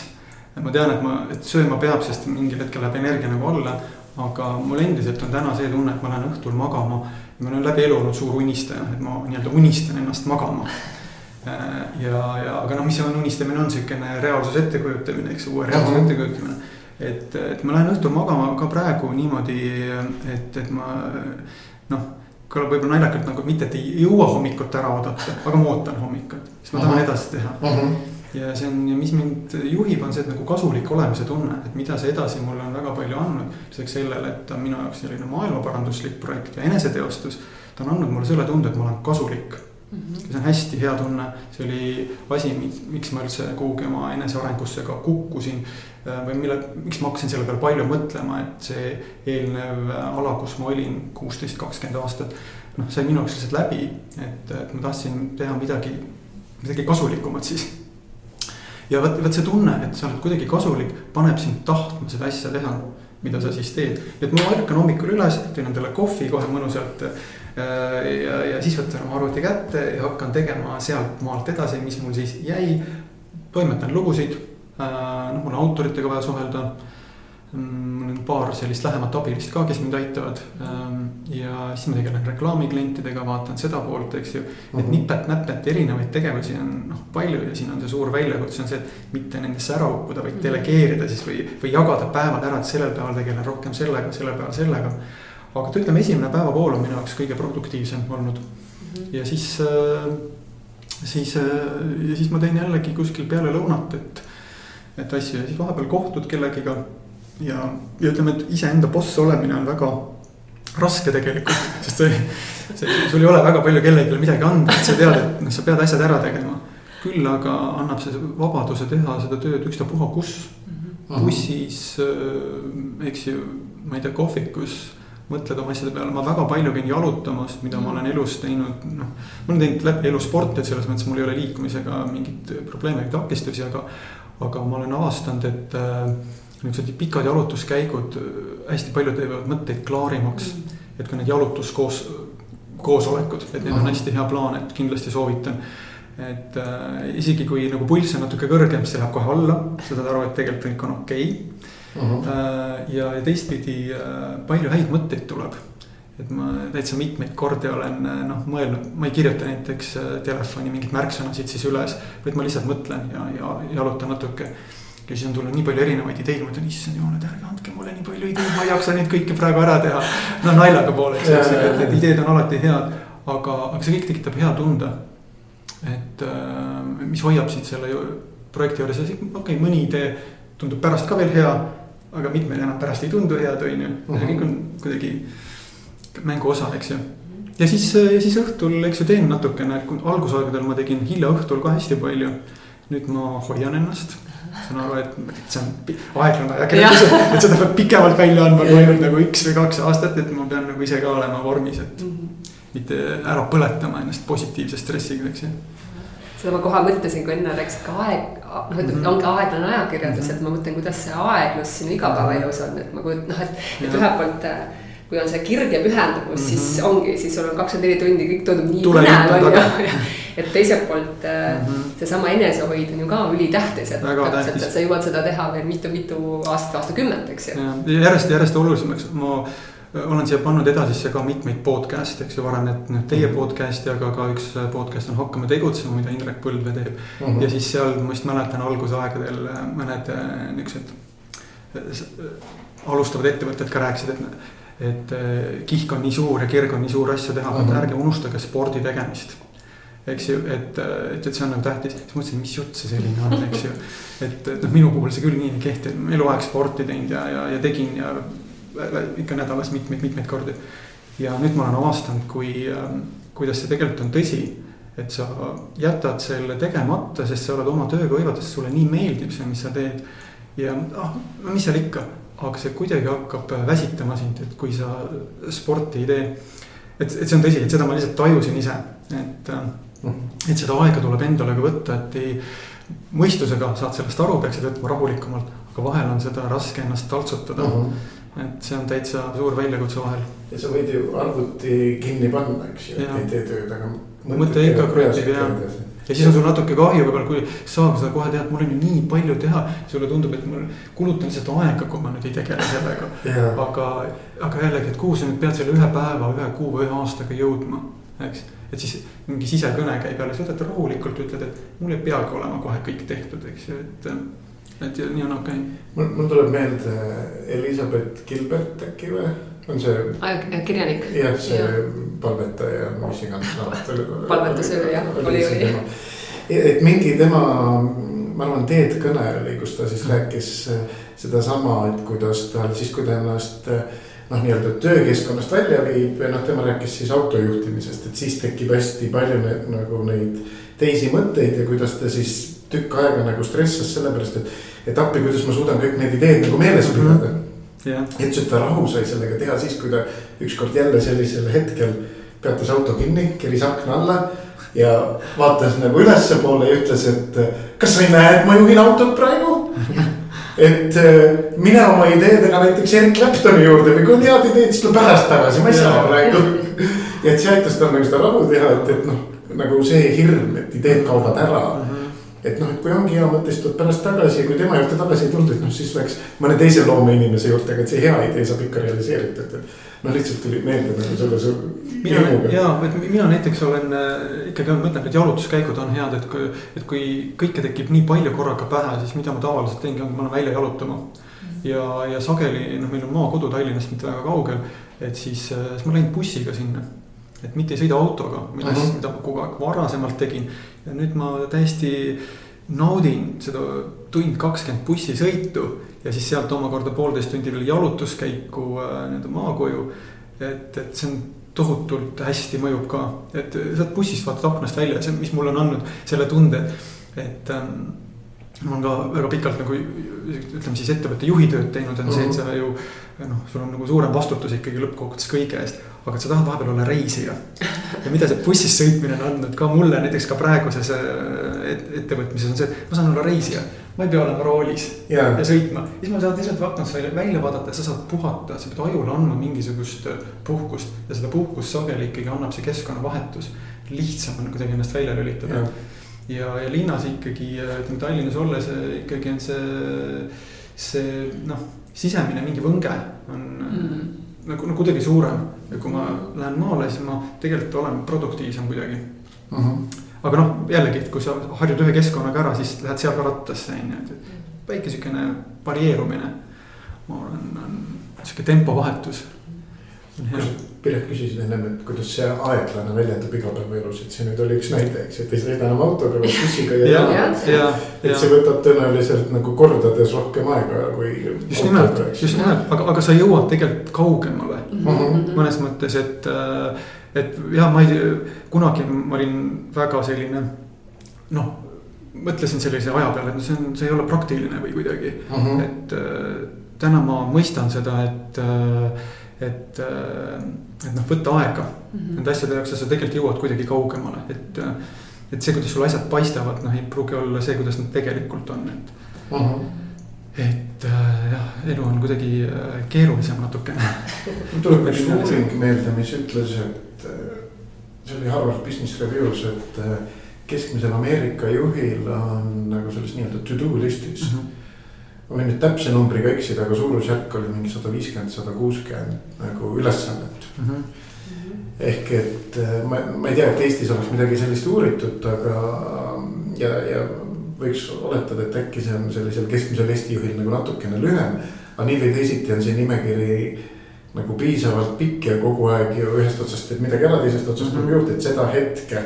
[SPEAKER 2] ma tean, et ma, et sööma peab, sest mingil hetkel läheb energia nagu alla. aga mul endiselt on täna see tunne, et ma lähen õhtul magama. ma olen läbi elu olnud suur unistaja, et ma nii-öelda unistan ennast magama ja, ja aga noh, mis on unistamine on siukene reaalsuse ettekujutamine, eks uue reaalsuse uh -huh. ettekujutamine. et, et ma lähen õhtul magama ka praegu niimoodi, et, et ma noh kõlab võib-olla naljakalt nagu mitte, et ei jõua hommikut ära oodata, aga ma ootan hommikut, siis ma tahan edasi teha uh. -huh. ja see on ja mis mind juhib, on see, et nagu kasulik olemise tunne, et mida see edasi mulle on väga palju andnud. lisaks sellele, et ta on minu jaoks selline maailmaparanduslik projekt ja eneseteostus. ta on andnud mulle selle tunde, et ma olen kasulik see on hästi hea tunne, see oli asi, miks ma üldse kuhugi oma enesearengusse ka kukkusin. äh, või mille, miks ma hakkasin selle peale palju mõtlema, et see eelnev ala, kus ma olin kuusteist, kakskümmend aastat. noh, sai minu jaoks lihtsalt läbi, et, et ma tahtsin teha midagi, midagi kasulikumat siis ja vot, vot see tunne, et sa oled kuidagi kasulik, paneb sind tahtma seda asja teha, mida sa siis teed. et ma ärkan hommikul üles, teen endale kohvi kohe mõnusalt. Ja, ja siis võtan oma arvuti kätte ja hakkan tegema sealt maalt edasi, mis mul siis jäi. toimetan lugusid, noh, mul on autoritega vaja suhelda mul on paar sellist lähemat abilist ka, kes mind aitavad. ja siis ma tegelen reklaamiklientidega, vaatan seda poolt, eks ju. et
[SPEAKER 3] Mhm.
[SPEAKER 2] nipet-näpet erinevaid tegevusi on noh palju ja siin on see suur väljakutse on see, et mitte nendesse ära uppuda, vaid delegeerida siis või, või jagada päevad ära, et sellel päeval tegelen rohkem sellega, sellel päeval sellega. Aga ütleme, esimene päevapool on minu jaoks kõige produktiivsem olnud. Ja siis, siis ja siis ma teen jällegi kuskil peale lõunat, et, et asju. Ja siis vahepeal kohtud kellegiga. Ja, ja ütleme, et iseenda boss olemine on väga raske tegelikult, sest see, see, sul ei ole väga palju kellelegi midagi anda, et sa tead, et noh, sa pead asjad ära tegema. küll aga annab see vabaduse teha seda tööd ükstapuha kus, bussis, eks ju, ma ei tea, kohvikus mõtled oma asjade peale, ma väga palju käin jalutamas, mida ma olen elus teinud, noh. ma olen teinud läbi elu sporti, et selles mõttes mul ei ole liikumisega mingeid probleeme või takistusi, aga, aga ma olen avastanud, et äh, niisugused pikad jalutuskäigud hästi palju teevad mõtteid klaarimaks. et ka need jalutuskoos, koosolekud, et need on hästi hea plaan, et kindlasti soovitan. et äh, isegi kui nagu pulss on natuke kõrgem, siis see läheb kohe alla, sa saad aru, et tegelikult kõik on okei okay. Uh. -huh. ja, ja teistpidi äh, palju häid mõtteid tuleb et ma täitsa mitmeid kordi olen noh mõelnud, ma ei kirjuta näiteks telefoni mingeid märksõnasid siis üles, vaid ma lihtsalt mõtlen ja, ja jalutan natuke ja siis on tulnud nii palju erinevaid ideid, ma ütlen, issand jumal, et ärge andke mulle nii palju ideid, ma ei jaksa neid kõiki praegu ära teha. no naljaga pooleks, eks ju, et need ideed on alati head, aga, aga see kõik tekitab hea tunde. et mis hoiab sind selle projekti juures, okei okay,, mõni idee tundub pärast ka veel hea, aga mitmed enam pärast ei tundu head, on ju, see kõik on kuidagi mängu osa, eks ju ja siis, ja siis õhtul, eks ju, teen natukene, algusaegadel ma tegin hilja õhtul ka hästi palju. nüüd ma hoian ennast saan aru, et see on aeglane ajakirjandus, et seda peab pikemalt välja andma kui ainult nagu üks või kaks aastat, et ma pean nagu ise ka olema vormis, et mm. -hmm. mitte ära põletama ennast positiivse stressiga, eks ju.
[SPEAKER 4] Seda ma kohe mõtlesin, kui enne rääkisid ka aeg, noh, et mm -hmm. ongi aeglane ajakirjandus mm, -hmm. et ma mõtlen, kuidas see aeglus sinu igapäevaelus on, et ma kujutan, noh, et, et ühelt poolt kui on see kirg ja pühendumus mm, -hmm. siis mhm. ongi, siis sul on kakskümmend neli tundi, kõik tundub nii põnev on ju. et teiselt poolt mm -hmm. seesama enesehoid on ju ka ülitähtis, et täpselt, et sa jõuad seda teha veel mitu-mitu aastat, aastakümmet, eks ju.
[SPEAKER 2] järjest, järjest olulisemaks, ma olen siia pannud edasisse ka mitmeid podcast'e, eks ju, varem, et noh, teie podcast'i, aga ka üks podcast on Hakkame tegutsema, mida Indrek Põldvee teeb mm. -hmm. ja siis seal ma vist mäletan algusaegadel mõned niuksed alustavad ettevõtted ka rääkisid, et et kihk on nii suur ja kirg on nii suur asju teha, aga ärge unustage spordi tegemist. eks ju, et, et, et see on nagu tähtis, siis mõtlesin, mis jutt see selline on, eks ju. et, et noh, minu puhul see küll nii ei kehti, et eluaeg sporti teinud ja, ja, ja tegin ja ikka nädalas mitmeid-mitmeid kordi. ja nüüd ma olen avastanud, kui, kuidas see tegelikult on tõsi. et sa jätad selle tegemata, sest sa oled oma tööga hõivatud, sulle nii meeldib see, mis sa teed. ja ah, no mis seal ikka aga see kuidagi hakkab väsitama sind, et kui sa sporti ei tee. et, et see on tõsi, et seda ma lihtsalt tajusin ise, et, et seda aega tuleb endale ka võtta, et ei. mõistusega saad sellest aru, peaksid võtma rahulikumalt, aga vahel on seda raske ennast taltsutada mm. -hmm. Et see on täitsa suur väljakutse vahel.
[SPEAKER 3] ja sa võid ju arvuti kinni panna, eks ju, et ei tee tööd, aga.
[SPEAKER 2] mõte ikka krutib ja ja siis on sul natuke kahju võib-olla, kui sa seda kohe tead, mul on ju nii palju teha. sulle tundub, et mul kulutan lihtsalt aega, kui ma nüüd ei tegele sellega. aga, aga jällegi, et kuhu sa nüüd pead selle ühe päeva, ühe kuu või ühe aastaga jõudma, eks. et siis mingi sisekõne käib jälle, sa võtad rahulikult, ütled, et mul ei peagi olema kohe kõik tehtud, eks ju, et. Et nii on okei okay..
[SPEAKER 3] mul, mul tuleb meelde Elizabeth Gilbert äkki või? on see.
[SPEAKER 4] kirjanik.
[SPEAKER 3] jah, see ja. palvetaja, mis iganes raamat oli.
[SPEAKER 4] palvetusöö jah, oli, oli.
[SPEAKER 3] et mingi tema, ma arvan, Teet kõne oli, kus ta siis rääkis sedasama, et kuidas tal siis, kui ta ennast noh, nii-öelda töökeskkonnast välja viib ja noh, tema rääkis siis autojuhtimisest, et siis tekib hästi palju need, nagu neid teisi mõtteid ja kuidas ta siis tükk aega nagu stressas sellepärast, et, et appi, kuidas ma suudan kõik need ideed nagu meeles
[SPEAKER 2] Mhm.
[SPEAKER 3] pidada.
[SPEAKER 2] jah,
[SPEAKER 3] ütles, et ta rahu sai sellega teha siis, kui ta ükskord jälle sellisel hetkel peatas auto kinni, keris akna alla ja vaatas nagu ülespoole ja ütles, et kas sa ei näe, et ma juhin autot praegu? et äh, mine oma ideedega näiteks Erik Claptoni juurde või kui on head ideed, siis tule pärast tagasi, ma ei saa praegu. ja et see aitas tal nagu seda rahu teha, et, et noh, nagu see hirm, et ideed kaovad ära et noh, et kui ongi hea mõte, siis tuleb pärast tagasi ja kui tema juurde tagasi ei tulnud, et noh, siis läks mõne teise loomeinimese juurde, aga et see hea idee saab ikka realiseeritud, et. noh, lihtsalt tuli meelde nagu selle su.
[SPEAKER 2] mina ja, et mina näiteks olen äh, ikkagi mõtlen, et jalutuskäigud on head, et kui, et kui kõike tekib nii palju korraga pähe, siis mida ma tavaliselt teengi, on, ma lähen välja jalutama. ja, ja sageli noh, meil on maakodu Tallinnast mitte väga kaugel, et siis, äh, siis ma lähen bussiga sinna et mitte ei sõida autoga, millest uh, -huh. mida ma kogu aeg varasemalt tegin. Ja nüüd ma täiesti naudin seda tund kakskümmend bussisõitu ja siis sealt omakorda poolteist tundi veel jalutuskäiku äh, nii-öelda maakoju. et, et see on tohutult hästi mõjub ka, et sealt bussist vaatad aknast välja, see, mis mulle on andnud selle tunde, et ähm, ma olen ka väga pikalt nagu ütleme siis ettevõtte juhi tööd teinud, on see, et sa ju noh, sul on nagu suurem vastutus ikkagi lõppkokkuvõttes kõige eest. aga sa tahad vahepeal olla reisija. ja mida see bussis sõitmine on andnud ka mulle näiteks ka praeguses et, ettevõtmises on see, et ma saan olla reisija. ma ei pea olema roolis ja, ja sõitma, siis ma saan lihtsalt aknast välja, välja vaadata, sa saad puhata, sa pead ajule andma mingisugust puhkust. ja seda puhkust sageli ikkagi annab see keskkonnavahetus. lihtsam on kuidagi ennast välja lülitada ja, ja linnas ikkagi, ütleme Tallinnas olles ikkagi on see, see noh, sisemine mingi võnge on mm. nagu, no kuidagi suurem. ja kui ma lähen maale, siis ma tegelikult olen produktiivsem kuidagi mm. -hmm. aga noh, jällegi, et kui sa harjud ühe keskkonnaga ära, siis lähed seal ka rattasse on ju, et väike sihukene varieerumine. ma olen, on sihuke tempovahetus.
[SPEAKER 3] Piret küsisid ennem, et kuidas see aeglane väljendub igapäevaelus, et see nüüd oli üks näide, eks, et ei sõida enam autoga, vaid bussiga ja jalaga. et see võtab tõenäoliselt nagu kordades rohkem aega kui.
[SPEAKER 2] just nimelt, just nimelt, aga, aga sa jõuad tegelikult kaugemale mm -hmm. mõnes mõttes, et, et ja ma ei, kunagi ma olin väga selline noh mõtlesin sellise aja peale, et no see on, see ei ole praktiline või kuidagi mm, -hmm. et täna ma mõistan seda, et et, et noh, võtta aega mm -hmm. nende asjade jaoks ja sa tegelikult jõuad kuidagi kaugemale, et. et see, kuidas sul asjad paistavad, noh ei pruugi olla see, kuidas nad tegelikult on, et mm. -hmm. et jah, elu on kuidagi keerulisem natukene.
[SPEAKER 3] mul tuleb üks uuring meelde, mis ütles, et see oli Harvard Business Reviews, et keskmisel Ameerika juhil on nagu selles nii-öelda to do list'is mm. -hmm ma võin nüüd täpse numbriga eksida, aga suurusjärk oli mingi sada viiskümmend, sada kuuskümmend nagu ülesannet mm. -hmm. ehk et ma, ma ei tea, et Eestis oleks midagi sellist uuritud, aga ja, ja võiks oletada, et äkki see on sellisel keskmisel Eesti juhil nagu natukene lühem. aga nii või teisiti on see nimekiri nagu piisavalt pikk ja kogu aeg ju ühest otsast teed midagi ära, teisest otsast tuleb mm -hmm. juurde, et seda hetke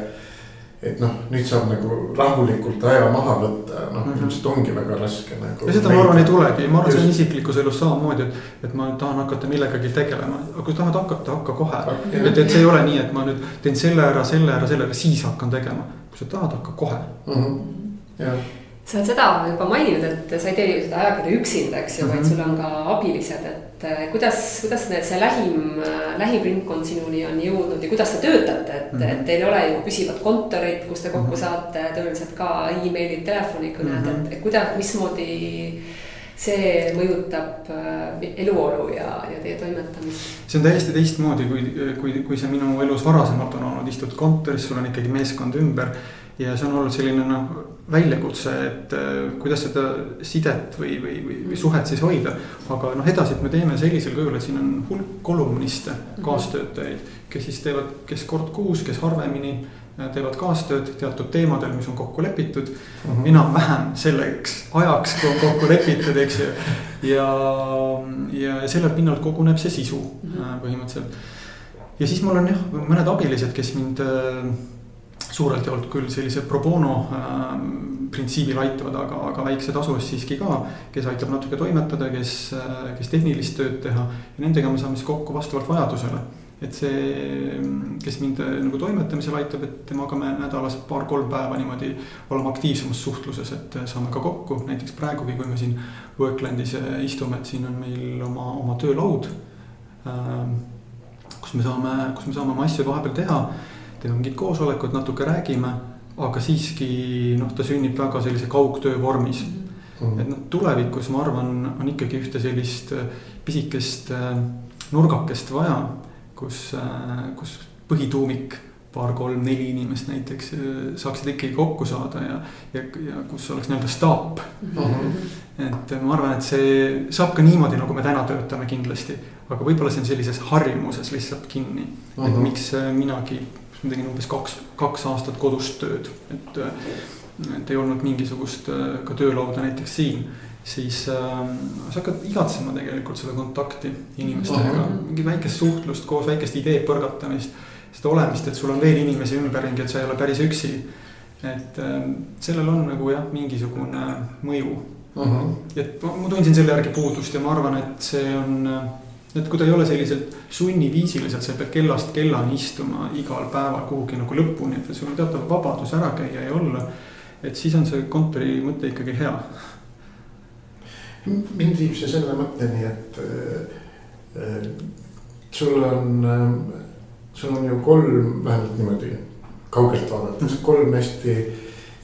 [SPEAKER 3] et noh, nüüd saab nagu rahulikult aja maha võtta, noh mm -hmm. ilmselt ongi väga raske nagu.
[SPEAKER 2] ja seda ma arvan ei tulegi, ma arvan, see on isiklikus elus samamoodi, et, et ma tahan hakata millegagi tegelema, aga kui tahad hakata, hakka kohe. et, et see ei ole nii, et ma nüüd teen selle ära, selle ära, selle ära, siis hakkan tegema. kui sa tahad, hakka kohe mm.
[SPEAKER 3] -hmm. jah
[SPEAKER 4] sa oled seda juba maininud, et sa ei tee ju seda ajakirja üksinda, eks ju mm, -hmm. vaid sul on ka abilised, et kuidas, kuidas need, see lähim, lähim ringkond sinuni on jõudnud ja kuidas te töötate, et mm, -hmm. et teil ei ole ju püsivat kontorit, kus te kokku mm -hmm. saate, tõenäoliselt ka emailid, telefonikõned mm, -hmm. et, et kuidas, mismoodi see mõjutab eluolu ja, ja teie toimetamist?
[SPEAKER 2] see on täiesti teistmoodi, kui, kui, kui see minu elus varasemalt on olnud, istud kontoris, sul on ikkagi meeskond ümber ja see on olnud selline noh, väljakutse, et äh, kuidas seda sidet või, või, või, või suhet siis hoida. aga noh, edasi, me teeme sellisel kujul, et siin on hulk kolumniste, kaastöötajaid, kes siis teevad, kes kord kuus, kes harvemini äh, teevad kaastööd teatud teemadel, mis on kokku lepitud mm -hmm. enam-vähem selleks ajaks, kui on kokku lepitud, eks ju. ja, ja selle pinnalt koguneb see sisu mm -hmm. põhimõtteliselt. ja siis mul on jah, mõned abilised, kes mind suurelt jaolt küll sellise pro bono äh, printsiibil aitavad, aga, aga väikse tasu eest siiski ka. kes aitab natuke toimetada, kes, kes tehnilist tööd teha ja nendega me saame siis kokku vastavalt vajadusele et see, kes mind nagu toimetamisel aitab, et temaga me nädalas paar-kolm päeva niimoodi oleme aktiivsemas suhtluses, et saame ka kokku, näiteks praegugi, kui me siin Worklandis istume, et siin on meil oma, oma töölaud. Ähm, kus me saame, kus me saame oma asju vahepeal teha, teeme mingid koosolekud, natuke räägime, aga siiski noh, ta sünnib väga sellise kaugtöö vormis mm. -hmm. et noh, tulevikus ma arvan, on ikkagi ühte sellist pisikest äh, nurgakest vaja kus, äh, kus põhituumik paar-kolm-neli inimest näiteks äh, saaksid ikkagi kokku saada ja, ja, ja kus oleks nii-öelda staap mm. -hmm. et ma arvan, et see saab ka niimoodi, nagu me täna töötame kindlasti, aga võib-olla see on sellises harjumuses lihtsalt kinni mm. -hmm. et mhm. miks äh, minagi, ma tegin umbes kaks, kaks aastat kodust tööd, et, et ei olnud mingisugust ka töölauda näiteks siin siis äh, sa hakkad igatsema tegelikult seda kontakti inimestega, mingit väikest suhtlust koos, väikest idee põrgatamist. seda olemist, et sul on veel inimesi ümberringi, et sa ei ole päris üksi. et äh, sellel on nagu jah, mingisugune mõju et ma, ma tundsin selle järgi puudust ja ma arvan, et see on, et kui ta ei ole selliselt sunniviisiliselt, sa pead kellast kellani istuma igal päeval kuhugi nagu lõpuni, et sul on teatav vabadus ära käia ja olla. et siis on see kontori mõte ikkagi hea
[SPEAKER 3] mind viib see selle mõtteni, et äh, sul on äh,, sul on ju kolm, vähemalt niimoodi kaugelt vaadates, kolm hästi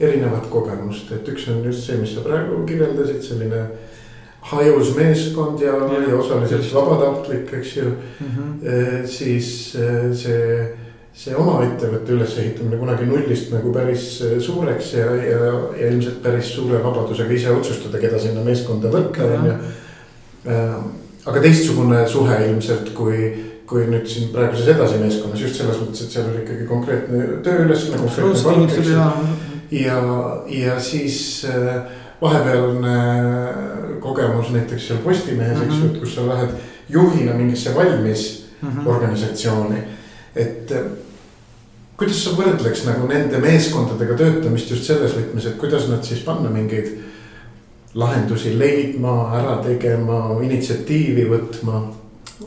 [SPEAKER 3] erinevat kogemust, et üks on just see, mis sa praegu kirjeldasid, selline hajus meeskond ja, ja, ja osaliselt vabatahtlik, eks ju mm. -hmm. siis äh, see see oma ettevõtte ülesehitamine kunagi nullist nagu päris äh, suureks ja, ja, ja ilmselt päris suure vabadusega ise otsustada, keda sinna meeskonda võtta, on ju. Äh, aga teistsugune suhe ilmselt, kui, kui nüüd siin praeguses edasi meeskonnas just selles mõttes, et seal oli ikkagi konkreetne tööülesanne, ja, ja siis äh, vahepealne kogemus näiteks seal Postimehes mm, -hmm. eks ju, et kus sa lähed juhina mingisse valmis mm -hmm. organisatsiooni et eh, kuidas sa võrdleks nagu nende meeskondadega töötamist just selles võtmes, et kuidas nad siis panna mingeid lahendusi leidma, ära tegema, initsiatiivi võtma.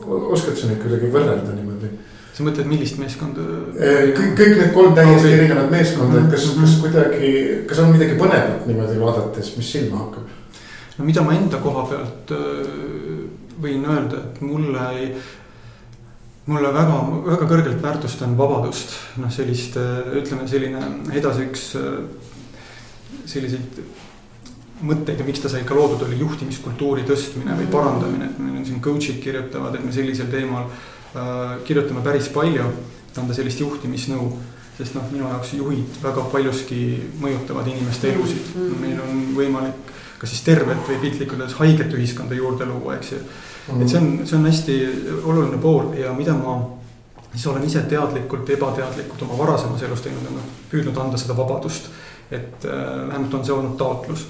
[SPEAKER 3] oskad sa neid kuidagi võrrelda niimoodi?
[SPEAKER 2] Sa mõtled, millist meeskonda?
[SPEAKER 3] Eh, kõik, kõik need kolm täiesti okay. erinevat meeskonda, et kas -hmm. kas kuidagi, kas on midagi põnevat niimoodi vaadates, mis silma hakkab?
[SPEAKER 2] no mida ma enda koha pealt äh, võin öelda, et mulle ei mulle väga, väga kõrgelt väärtustan vabadust, noh, sellist ütleme, selline edasi üks selliseid mõtteid ja miks ta sai ka loodud, oli juhtimiskultuuri tõstmine või parandamine, et meil on siin coach'id kirjutavad, et me sellisel teemal äh, kirjutame päris palju. et anda sellist juhtimisnõu, sest noh, minu jaoks juhid väga paljuski mõjutavad inimeste elusid mm, -hmm. meil on võimalik kas siis tervet või piltlikult öeldes haiget ühiskonda juurde luua, eks ju mm.. et see on, see on hästi oluline pool ja mida ma siis olen ise teadlikult, ebateadlikult oma varasemas elus teinud, on püüdnud anda seda vabadust. et äh, vähemalt on see olnud taotlus.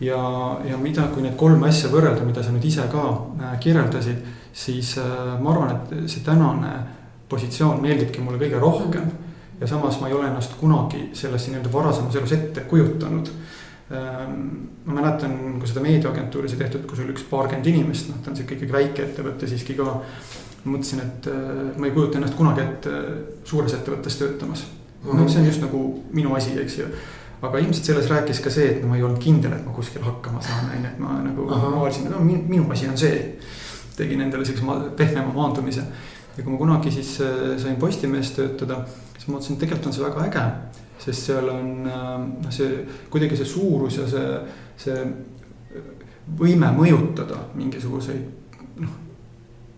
[SPEAKER 2] ja, ja mida, kui need kolme asja võrrelda, mida sa nüüd ise ka äh, kirjeldasid, siis äh, ma arvan, et see tänane positsioon meeldibki mulle kõige rohkem. ja samas ma ei ole ennast kunagi selles nii-öelda varasemas elus ette kujutanud Ehm, ma mäletan, kui seda meediaagentuuri sai tehtud, kus oli üks paarkümmend inimest, noh, ta on sihuke ikkagi väike ettevõte siiski ka. mõtlesin, et äh, ma ei kujuta ennast kunagi ette suures ettevõttes töötamas. no see on just nagu minu asi, eks ju. aga ilmselt selles rääkis ka see, et ma ei olnud kindel, et ma kuskil hakkama saan, on ju, et ma nagu arvasin, et no minu asi on see. Tegin endale siukse pehmema maandumise ja kui ma kunagi siis äh, sain Postimehes töötada, siis ma mõtlesin, et tegelikult on see väga äge sest seal on noh, see kuidagi see suurus ja see, see võime mõjutada mingisuguseid noh,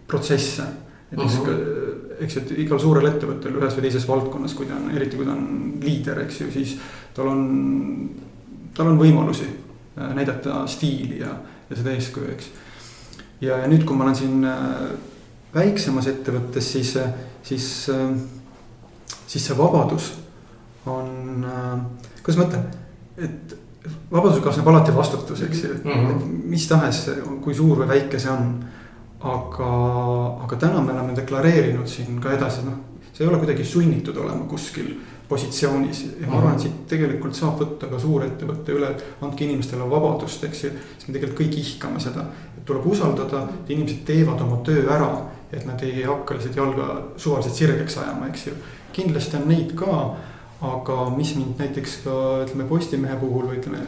[SPEAKER 2] protsesse. näiteks uh -huh. eks ju, et igal suurel ettevõttel ühes või teises valdkonnas, kui ta on, eriti kui ta on liider, eks ju, siis tal on, tal on võimalusi äh, näidata stiili ja, ja seda eeskuju, eks. Ja, ja nüüd, kui ma olen siin äh, väiksemas ettevõttes, siis, siis, siis see vabadus on, äh, kuidas ma ütlen, et vabadusega kaasneb alati vastutus, eks ju mm, -hmm. et mis tahes, kui suur või väike see on. aga, aga täna me oleme deklareerinud siin ka edasi, noh, see ei ole kuidagi sunnitud olema kuskil positsioonis ja ma arvan, et siit tegelikult saab võtta ka suurettevõtte üle, andke inimestele vabadust, eks ju. siis me tegelikult kõik ihkame seda, tuleb usaldada, et inimesed teevad oma töö ära, et nad ei hakka lihtsalt jalga suvaliselt sirgeks ajama, eks ju. kindlasti on neid ka, aga mis mind näiteks ka ütleme Postimehe puhul või ütleme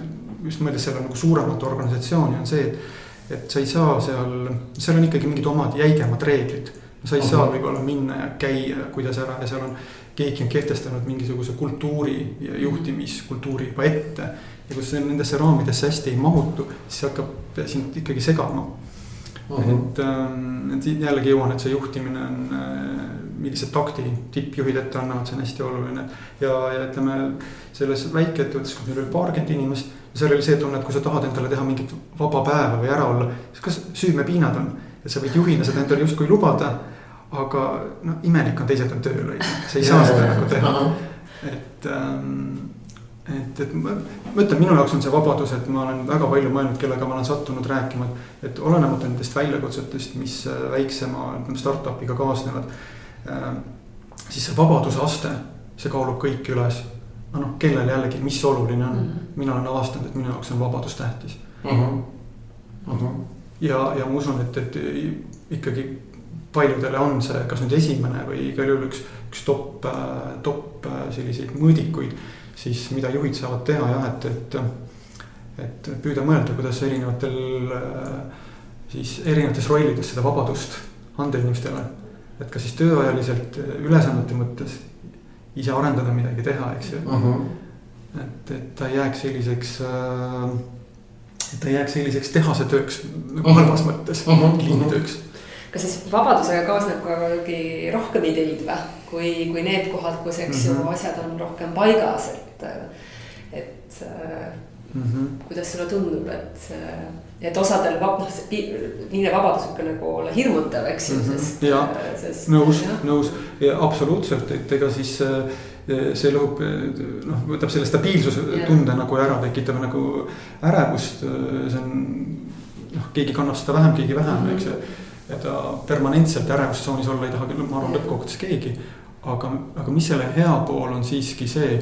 [SPEAKER 2] just mõeldes selle nagu suuremat organisatsiooni on see, et et sa ei saa seal, seal on ikkagi mingid omad jäigemad reeglid. sa ei -huh. saa võib-olla minna ja käia, kuidas ära ja seal on keegi on kehtestanud mingisuguse kultuuri ja juhtimiskultuuri juba ette. Ja kui sa nendesse raamidesse hästi ei mahutu, siis see hakkab sind ikkagi segama uh. -huh. et, ähm, et jällegi jõuan, et see juhtimine on, äh, millise takti tippjuhid ette annavad, see on hästi oluline. ja, ja ütleme selles väikeettevõttes, kus meil oli paarkümmend inimest, seal oli see tunne, et kui sa tahad endale teha mingit vaba päeva või ära olla, siis kas süümepiinad on, et sa võid juhina seda endale justkui lubada aga noh, imelik on teised on tööl, on ju, sa ei saa seda nagu teha. et ähm,, et, et ma, ma ütlen, minu jaoks on see vabadus, et ma olen väga palju mõelnud, kellega ma olen sattunud rääkima, et, olenemata nendest väljakutsetest, mis äh, väiksema, startup'iga kaasnevad äh,. siis see vabaduse aste, see kaalub kõik üles. aga noh, kellele jällegi, mis oluline on mm, -hmm. mina olen avastanud, et minu jaoks on vabadus tähtis mm. -hmm. Mm -hmm. ja, ja ma usun, et, et ikkagi paljudele on see kas nüüd esimene või igal juhul üks, üks top, top selliseid mõõdikuid. Siis mida juhid saavad teha jah, et, et, et püüda mõelda, kuidas erinevatel siis erinevates rollides seda vabadust anda inimestele. et kas siis tööajaliselt ülesannete mõttes ise arendada midagi teha, eks ju uh. -huh. et, et ta ei jääks selliseks et ta ei jääks selliseks tehase tööks nagu halvas mõttes uh -huh., liinitööks
[SPEAKER 4] kas siis vabadusega kaasneb ka kuidagi rohkem ideid või, kui, kui need kohad, kus, eks ju mm -hmm. asjad on rohkem paigas, et, et mm. -hmm. kuidas sulle tundub, et, et osadel vab-, noh, niine vabadus võib ka nagu olla hirmutav, eks ju mm,
[SPEAKER 2] -hmm. sest. jah, nõus, nõus ja absoluutselt, et ega siis see lõhub, noh, võtab selle stabiilsuse tunde nagu ära, tekitab nagu ärevust, see on noh, keegi kannab seda vähem, keegi vähem mm, -hmm. eks ju ja ta permanentselt ärevustsoonis olla ei taha küll, ma arvan, lõppkokkuvõttes keegi. Aga, aga mis selle hea pool on siiski see,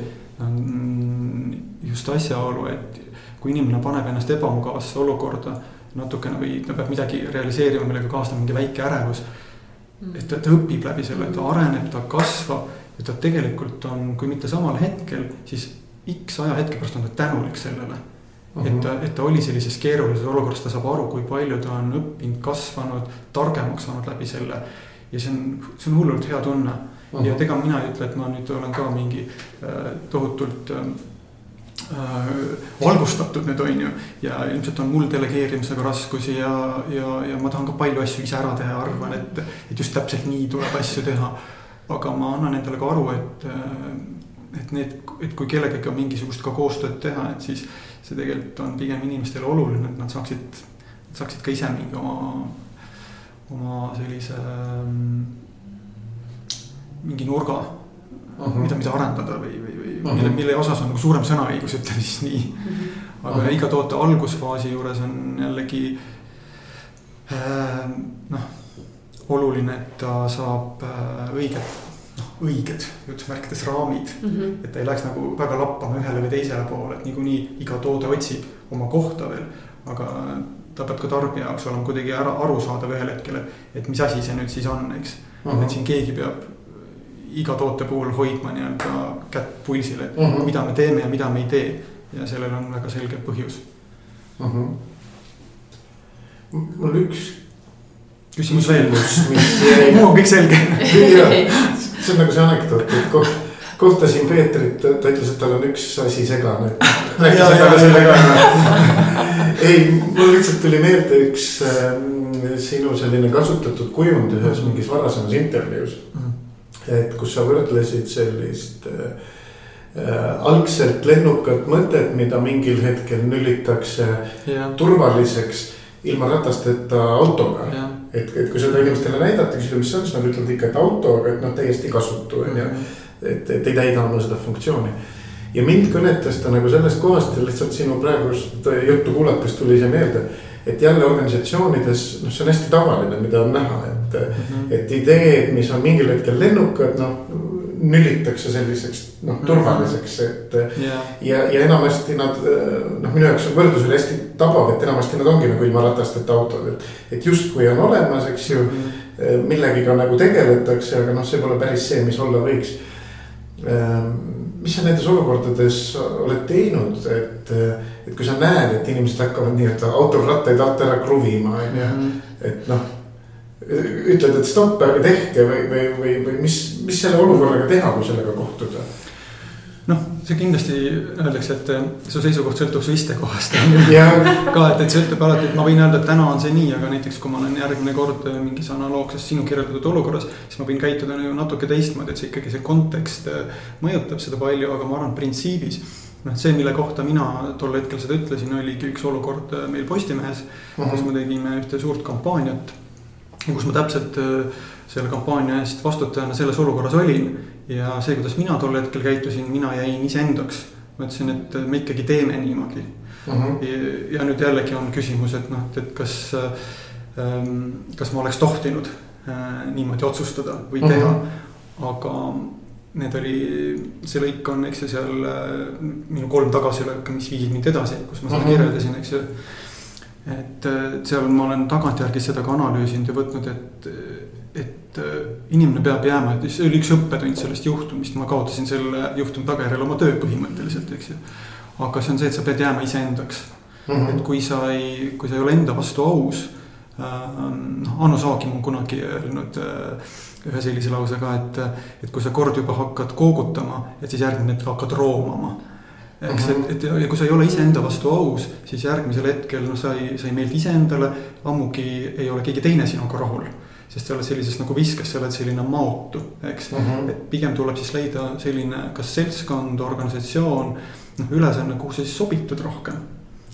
[SPEAKER 2] just asjaolu, et kui inimene paneb ennast ebamugavasse olukorda natukene või ta peab midagi realiseerima, millega kaasneb mingi väike ärevus. et ta, ta õpib läbi selle, ta areneb, ta kasvab ja ta tegelikult on, kui mitte samal hetkel, siis X ajahetke pärast on ta tänulik sellele et ta, et ta oli sellises keerulises olukorras, ta saab aru, kui palju ta on õppinud, kasvanud, targemaks saanud läbi selle. ja see on, see on hullult hea tunne -huh. ja ega mina ei ütle, et ma nüüd olen ka mingi äh, tohutult äh, äh, valgustatud nüüd on ju. ja ilmselt on mul delegeerimisega raskusi ja, ja, ja ma tahan ka palju asju ise ära teha ja arvan, et, et just täpselt nii tuleb asju teha. aga ma annan endale ka aru, et, äh, et need, et kui kellegagi on mingisugust ka koostööd teha, et siis see tegelikult on pigem inimestele oluline, et nad saaksid, saaksid ka ise mingi oma, oma sellise mingi nurga uh, -huh. mida, mida arendada või, või, või uh -huh. mille, mille osas on nagu suurem sõnaõigus, ütleme siis nii. -huh. aga uh -huh. iga toote algusfaasi juures on jällegi äh, noh, oluline, et ta saab äh, õiget noh, õiged jutumärkides raamid mm. -hmm. et ta ei läheks nagu väga lappama ühele või teisele poole, et niikuinii iga toode otsib oma kohta veel. aga ta peab ka tarbija jaoks olema kuidagi ära arusaadav ühel hetkel, et, et mis asi see nüüd siis on, eks mm. -hmm. et siin keegi peab iga toote puhul hoidma nii-öelda kätt pulsil, et mm -hmm. mida me teeme ja mida me ei tee. ja sellel on väga selge põhjus mm. -hmm.
[SPEAKER 3] mul üks
[SPEAKER 2] küsimus veel, mis mul on kõik selge
[SPEAKER 3] see on nagu see anekdoot, et koht, kohtasin Peetrit, ta ütles, et tal on üks asi segane. rääkisin talle selle ka. ei, mul lihtsalt tuli meelde üks äh, sinu selline kasutatud kujund ühes mingis varasemas intervjuus mm.. Et kus sa võrdlesid sellist äh, algselt lennukat mõtet, mida mingil hetkel nülitakse yeah. turvaliseks ilma ratasteta autoga et, et kui seda inimestele näidata, küsida, mis see on, siis nad ütlevad ikka, et auto, aga et noh, täiesti kasutu on ju. Mhm. et, et ei täida oma seda funktsiooni. ja mind kõnetas ta nagu sellest kohast ja lihtsalt sinu praegust juttu kuulates tuli see meelde. et jälle organisatsioonides, noh, see on hästi tavaline, mida on näha, et mm, -hmm. et ideed, mis on mingil hetkel lennukad, noh nüllitakse selliseks noh, turvaliseks, et
[SPEAKER 2] yeah..
[SPEAKER 3] ja, ja enamasti nad noh, minu jaoks on võrdlus oli hästi tabav, et enamasti nad ongi nagu ilma ratasteta autod, et. et justkui on olemas, eks ju mm, -hmm. millegiga nagu tegeletakse, aga noh, see pole päris see, mis olla võiks. Ehm, mis sa nendes olukordades oled teinud, et, et kui sa näed, et inimesed hakkavad nii-öelda autol rattaid alt ära kruvima, on ju, mhm. et noh ütled, et stopp, ärge tehke või, või, või, või mis, mis selle olukorraga teha, kui sellega kohtuda?
[SPEAKER 2] noh, see kindlasti öeldakse, et eh, su seisukoht sõltub su istekohast ka, et, et ütleb alati, et ma võin öelda, et täna on see nii, aga näiteks kui ma olen järgmine kord eh, mingis analoogses sinu kirjeldatud olukorras. siis ma võin käituda ju natuke teistmoodi, et see ikkagi see kontekst eh, mõjutab seda palju, aga ma arvan, printsiibis noh, see, mille kohta mina tol hetkel seda ütlesin, oligi üks olukord meil Postimehes uh, -huh. kus me tegime ühte suurt kampaaniat kus ma täpselt äh, selle kampaania eest vastutajana selles olukorras olin. ja see, kuidas mina tol hetkel käitusin, mina jäin iseendaks. ma ütlesin, et me ikkagi teeme niimoodi uh. Mhm. -huh. Ja, ja nüüd jällegi on küsimus, et noh, et kas, ähm, kas ma oleks tohtinud äh, niimoodi otsustada või uh -huh. teha, aga need oli, see lõik on, eks ju, seal äh, minu kolm tagasilööke, mis viisid mind edasi, kus ma seda uh -huh. kirjeldasin, eks ju et seal ma olen tagantjärgi seda ka analüüsinud ja võtnud, et, et inimene peab jääma, et see oli üks õppetund sellest juhtumist, ma kaotasin selle juhtumi tagajärjel oma töö põhimõtteliselt, eks ju. aga see on see, et sa pead jääma iseendaks mm. -hmm. et kui sa ei, kui sa ei ole enda vastu aus äh,. noh, Anu Saagim on kunagi öelnud äh, ühe sellise lause ka, et, et kui sa kord juba hakkad koogutama, et siis järgmine hetk hakkad roomama eks, et, et ja kui sa ei ole iseenda vastu aus, siis järgmisel hetkel noh, sa ei, sa ei meeldi iseendale, ammugi ei ole keegi teine sinuga rahul. sest sa oled sellises nagu viskes, sa oled selline maotu, eks uh, -huh. et pigem tuleb siis leida selline, kas seltskond, organisatsioon, noh, ülesanne, kuhu sa siis sobitud rohkem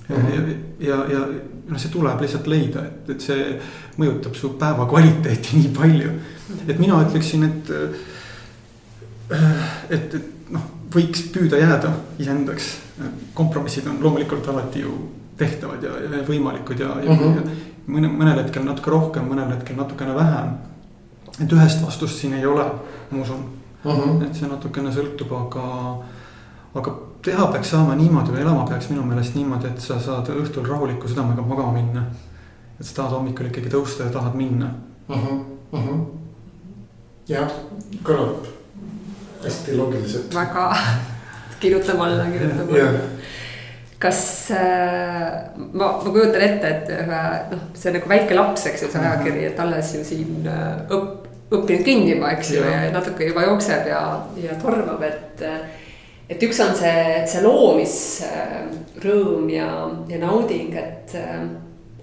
[SPEAKER 2] uh. -huh. ja, ja, ja noh, see tuleb lihtsalt leida, et, et see mõjutab su päeva kvaliteeti nii palju. et mina ütleksin, et, et, et võiks püüda jääda iseendaks. kompromissid on loomulikult alati ju tehtavad ja, ja võimalikud ja, ja, uh -huh. ja mõne, mõnel hetkel natuke rohkem, mõnel hetkel natukene vähem. et ühest vastust siin ei ole, ma usun uh. -huh. et see natukene sõltub, aga, aga teha peaks saama niimoodi või elama peaks minu meelest niimoodi, et sa saad õhtul rahuliku südamega magama minna. et sa tahad hommikul ikkagi tõusta ja tahad minna. Uh
[SPEAKER 3] -huh. jah, kõlab hästi loogiliselt.
[SPEAKER 4] väga, kirjutame alla, kirjutame alla kas äh, ma, ma kujutan ette, et ühe noh, see on nagu väike laps, eks ju, see ajakiri, et alles ju siin äh, õpp, õppinud kõndima, eks ju, ja natuke juba jookseb ja, ja tormab, et. et üks on see, see loomisrõõm ja, ja nauding, et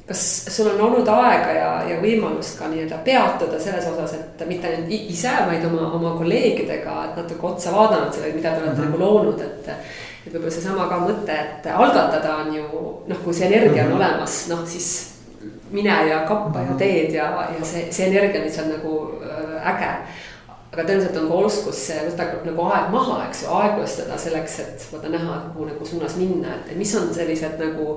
[SPEAKER 4] kas sul on olnud aega ja, ja võimalust ka nii-öelda peatuda selles osas, et mitte ainult ise, vaid oma, oma kolleegidega, et natuke otsa vaadanud sellele, mida te olete mm -hmm. nagu loonud, et. et võib-olla seesama ka mõte, et algatada on ju noh, kui see energia on mm -hmm. olemas, noh siis mine ja kappa ja teed ja, ja see, see energia on lihtsalt nagu äh, äge aga tõenäoliselt on ka oskus, see võtab nagu aeg maha, eks ju, aeglustada selleks, et vaata näha, kuhu nagu suunas minna, et mis on sellised nagu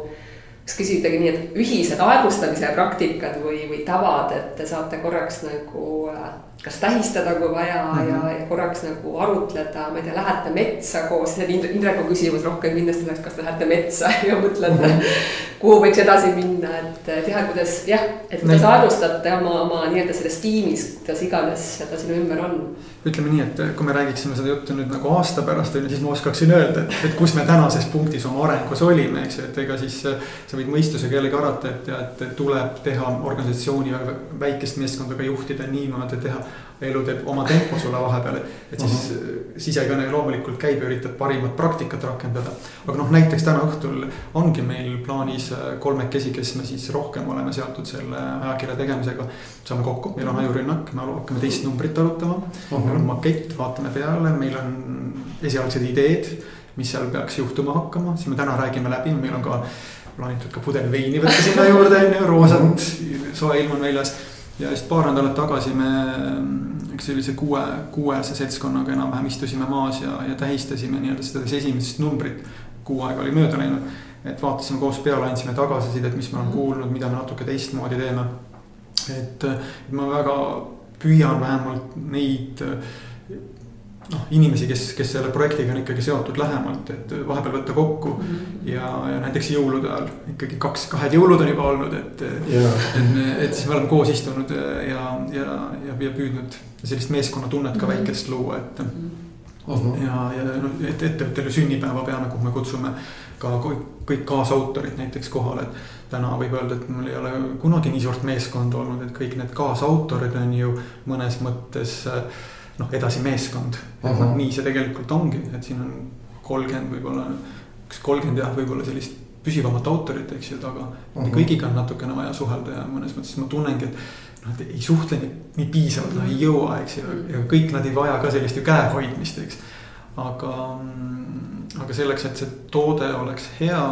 [SPEAKER 4] kas küsitagi nii, et ühised aegustamise praktikad või, või tavad, et te saate korraks nagu äh, kas tähistada, kui vaja mm -hmm. ja, korraks nagu arutleda, ma ei tea, lähete metsa koos, see on Indreku küsimus rohkem kindlasti oleks, kas te lähete metsa ja mõtlete mm, -hmm. kuhu võiks edasi minna, et teha, kuidas jah, et kuidas aegustate oma, oma nii-öelda selles tiimis, kuidas iganes ta sinu ümber on
[SPEAKER 2] ütleme nii, et kui me räägiksime seda juttu nüüd nagu aasta pärast on ju, siis ma oskaksin öelda, et, et kus me tänases punktis oma arengus olime, eks ju, et ega siis. sa võid mõistusega jällegi arvata, et, et tuleb teha organisatsiooni väikest meeskonda ka juhtida niimoodi, teha elu teeb oma tempo sulle vahepeal, et siis uh -huh. sisekõne loomulikult käib ja üritab parimat praktikat rakendada. aga noh, näiteks täna õhtul ongi meil plaanis äh, kolmekesi, kes me siis rohkem oleme seotud selle ajakirja tegemisega. saame kokku, meil on ajurünnak, me hakkame teist numbrit arutama uh, -huh. meil on makett, vaatame peale, meil on esialgsed ideed, mis seal peaks juhtuma hakkama, siis me täna räägime läbi, meil on ka plaanitud ka pudel veini võtta sinna juurde, on ju, roosat, soe ilm on väljas ja just paar nädalat tagasi me üks sellise kuue, kuuese seltskonnaga enam-vähem istusime maas ja, ja tähistasime nii-öelda seda esimest numbrit. Kuu aega oli mööda läinud, et vaatasime koos peale, andsime tagasisidet, mis me oleme kuulnud, mida me natuke teistmoodi teeme. et ma väga püüan vähemalt neid noh, inimesi, kes, kes selle projektiga on ikkagi seotud lähemalt, et vahepeal võtta kokku mm. -hmm. ja, ja näiteks jõulude ajal ikkagi kaks, kahed jõulud on juba olnud, et yeah.. et, et siis me oleme koos istunud ja, ja, ja, ja püüdnud sellist meeskonnatunnet ka mm -hmm. väikest luua, et mm. -hmm. -huh. ja, ja noh, et ettevõttel ju sünnipäeva peame, kuhu me kutsume ka kõik kaasautorid näiteks kohale, et täna võib öelda, et mul ei ole kunagi nii suurt meeskonda olnud, et kõik need kaasautorid on ju mõnes mõttes äh, noh, edasi meeskond. -huh. Noh, nii see tegelikult ongi, et siin on kolmkümmend võib-olla, üks kolmkümmend jah, võib-olla sellist püsivamat autorit, eks ju, aga uh -huh. kõigiga on natukene vaja suhelda ja mõnes mõttes ma tunnengi, et noh, et ei suhtle nii, nii piisavalt, noh ei jõua, eks ju, ja kõik nad ei vaja ka sellist ju käehoidmist, eks. aga, aga selleks, et see toode oleks hea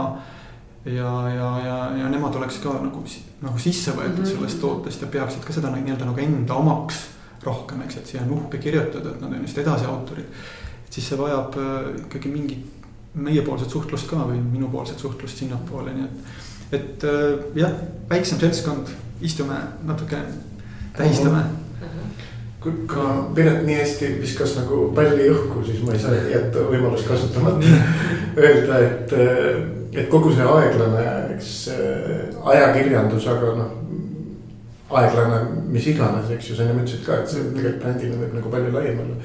[SPEAKER 2] ja, ja, ja, ja nemad oleks ka nagu, nagu sisse võetud mm -hmm. sellest tootest ja peaksid ka seda nii-öelda nagu enda omaks rohkem, eks, et siia on uhke kirjutada, et nad on just edasiautorid. et siis see vajab äh, ikkagi mingit meiepoolset suhtlust ka või minupoolset suhtlust sinnapoole, nii et. et äh, jah, väiksem seltskond, istume natuke, tähistame
[SPEAKER 3] kui ka Piret nii hästi viskas nagu palli õhku, siis ma ei saa jätta võimalust kasutamata öelda, et, et kogu see aeglane, eks ajakirjandus, aga noh aeglane, mis iganes, eks ju, sa enne ütlesid ka, et see tegelikult brändina võib nagu palju laiem olla.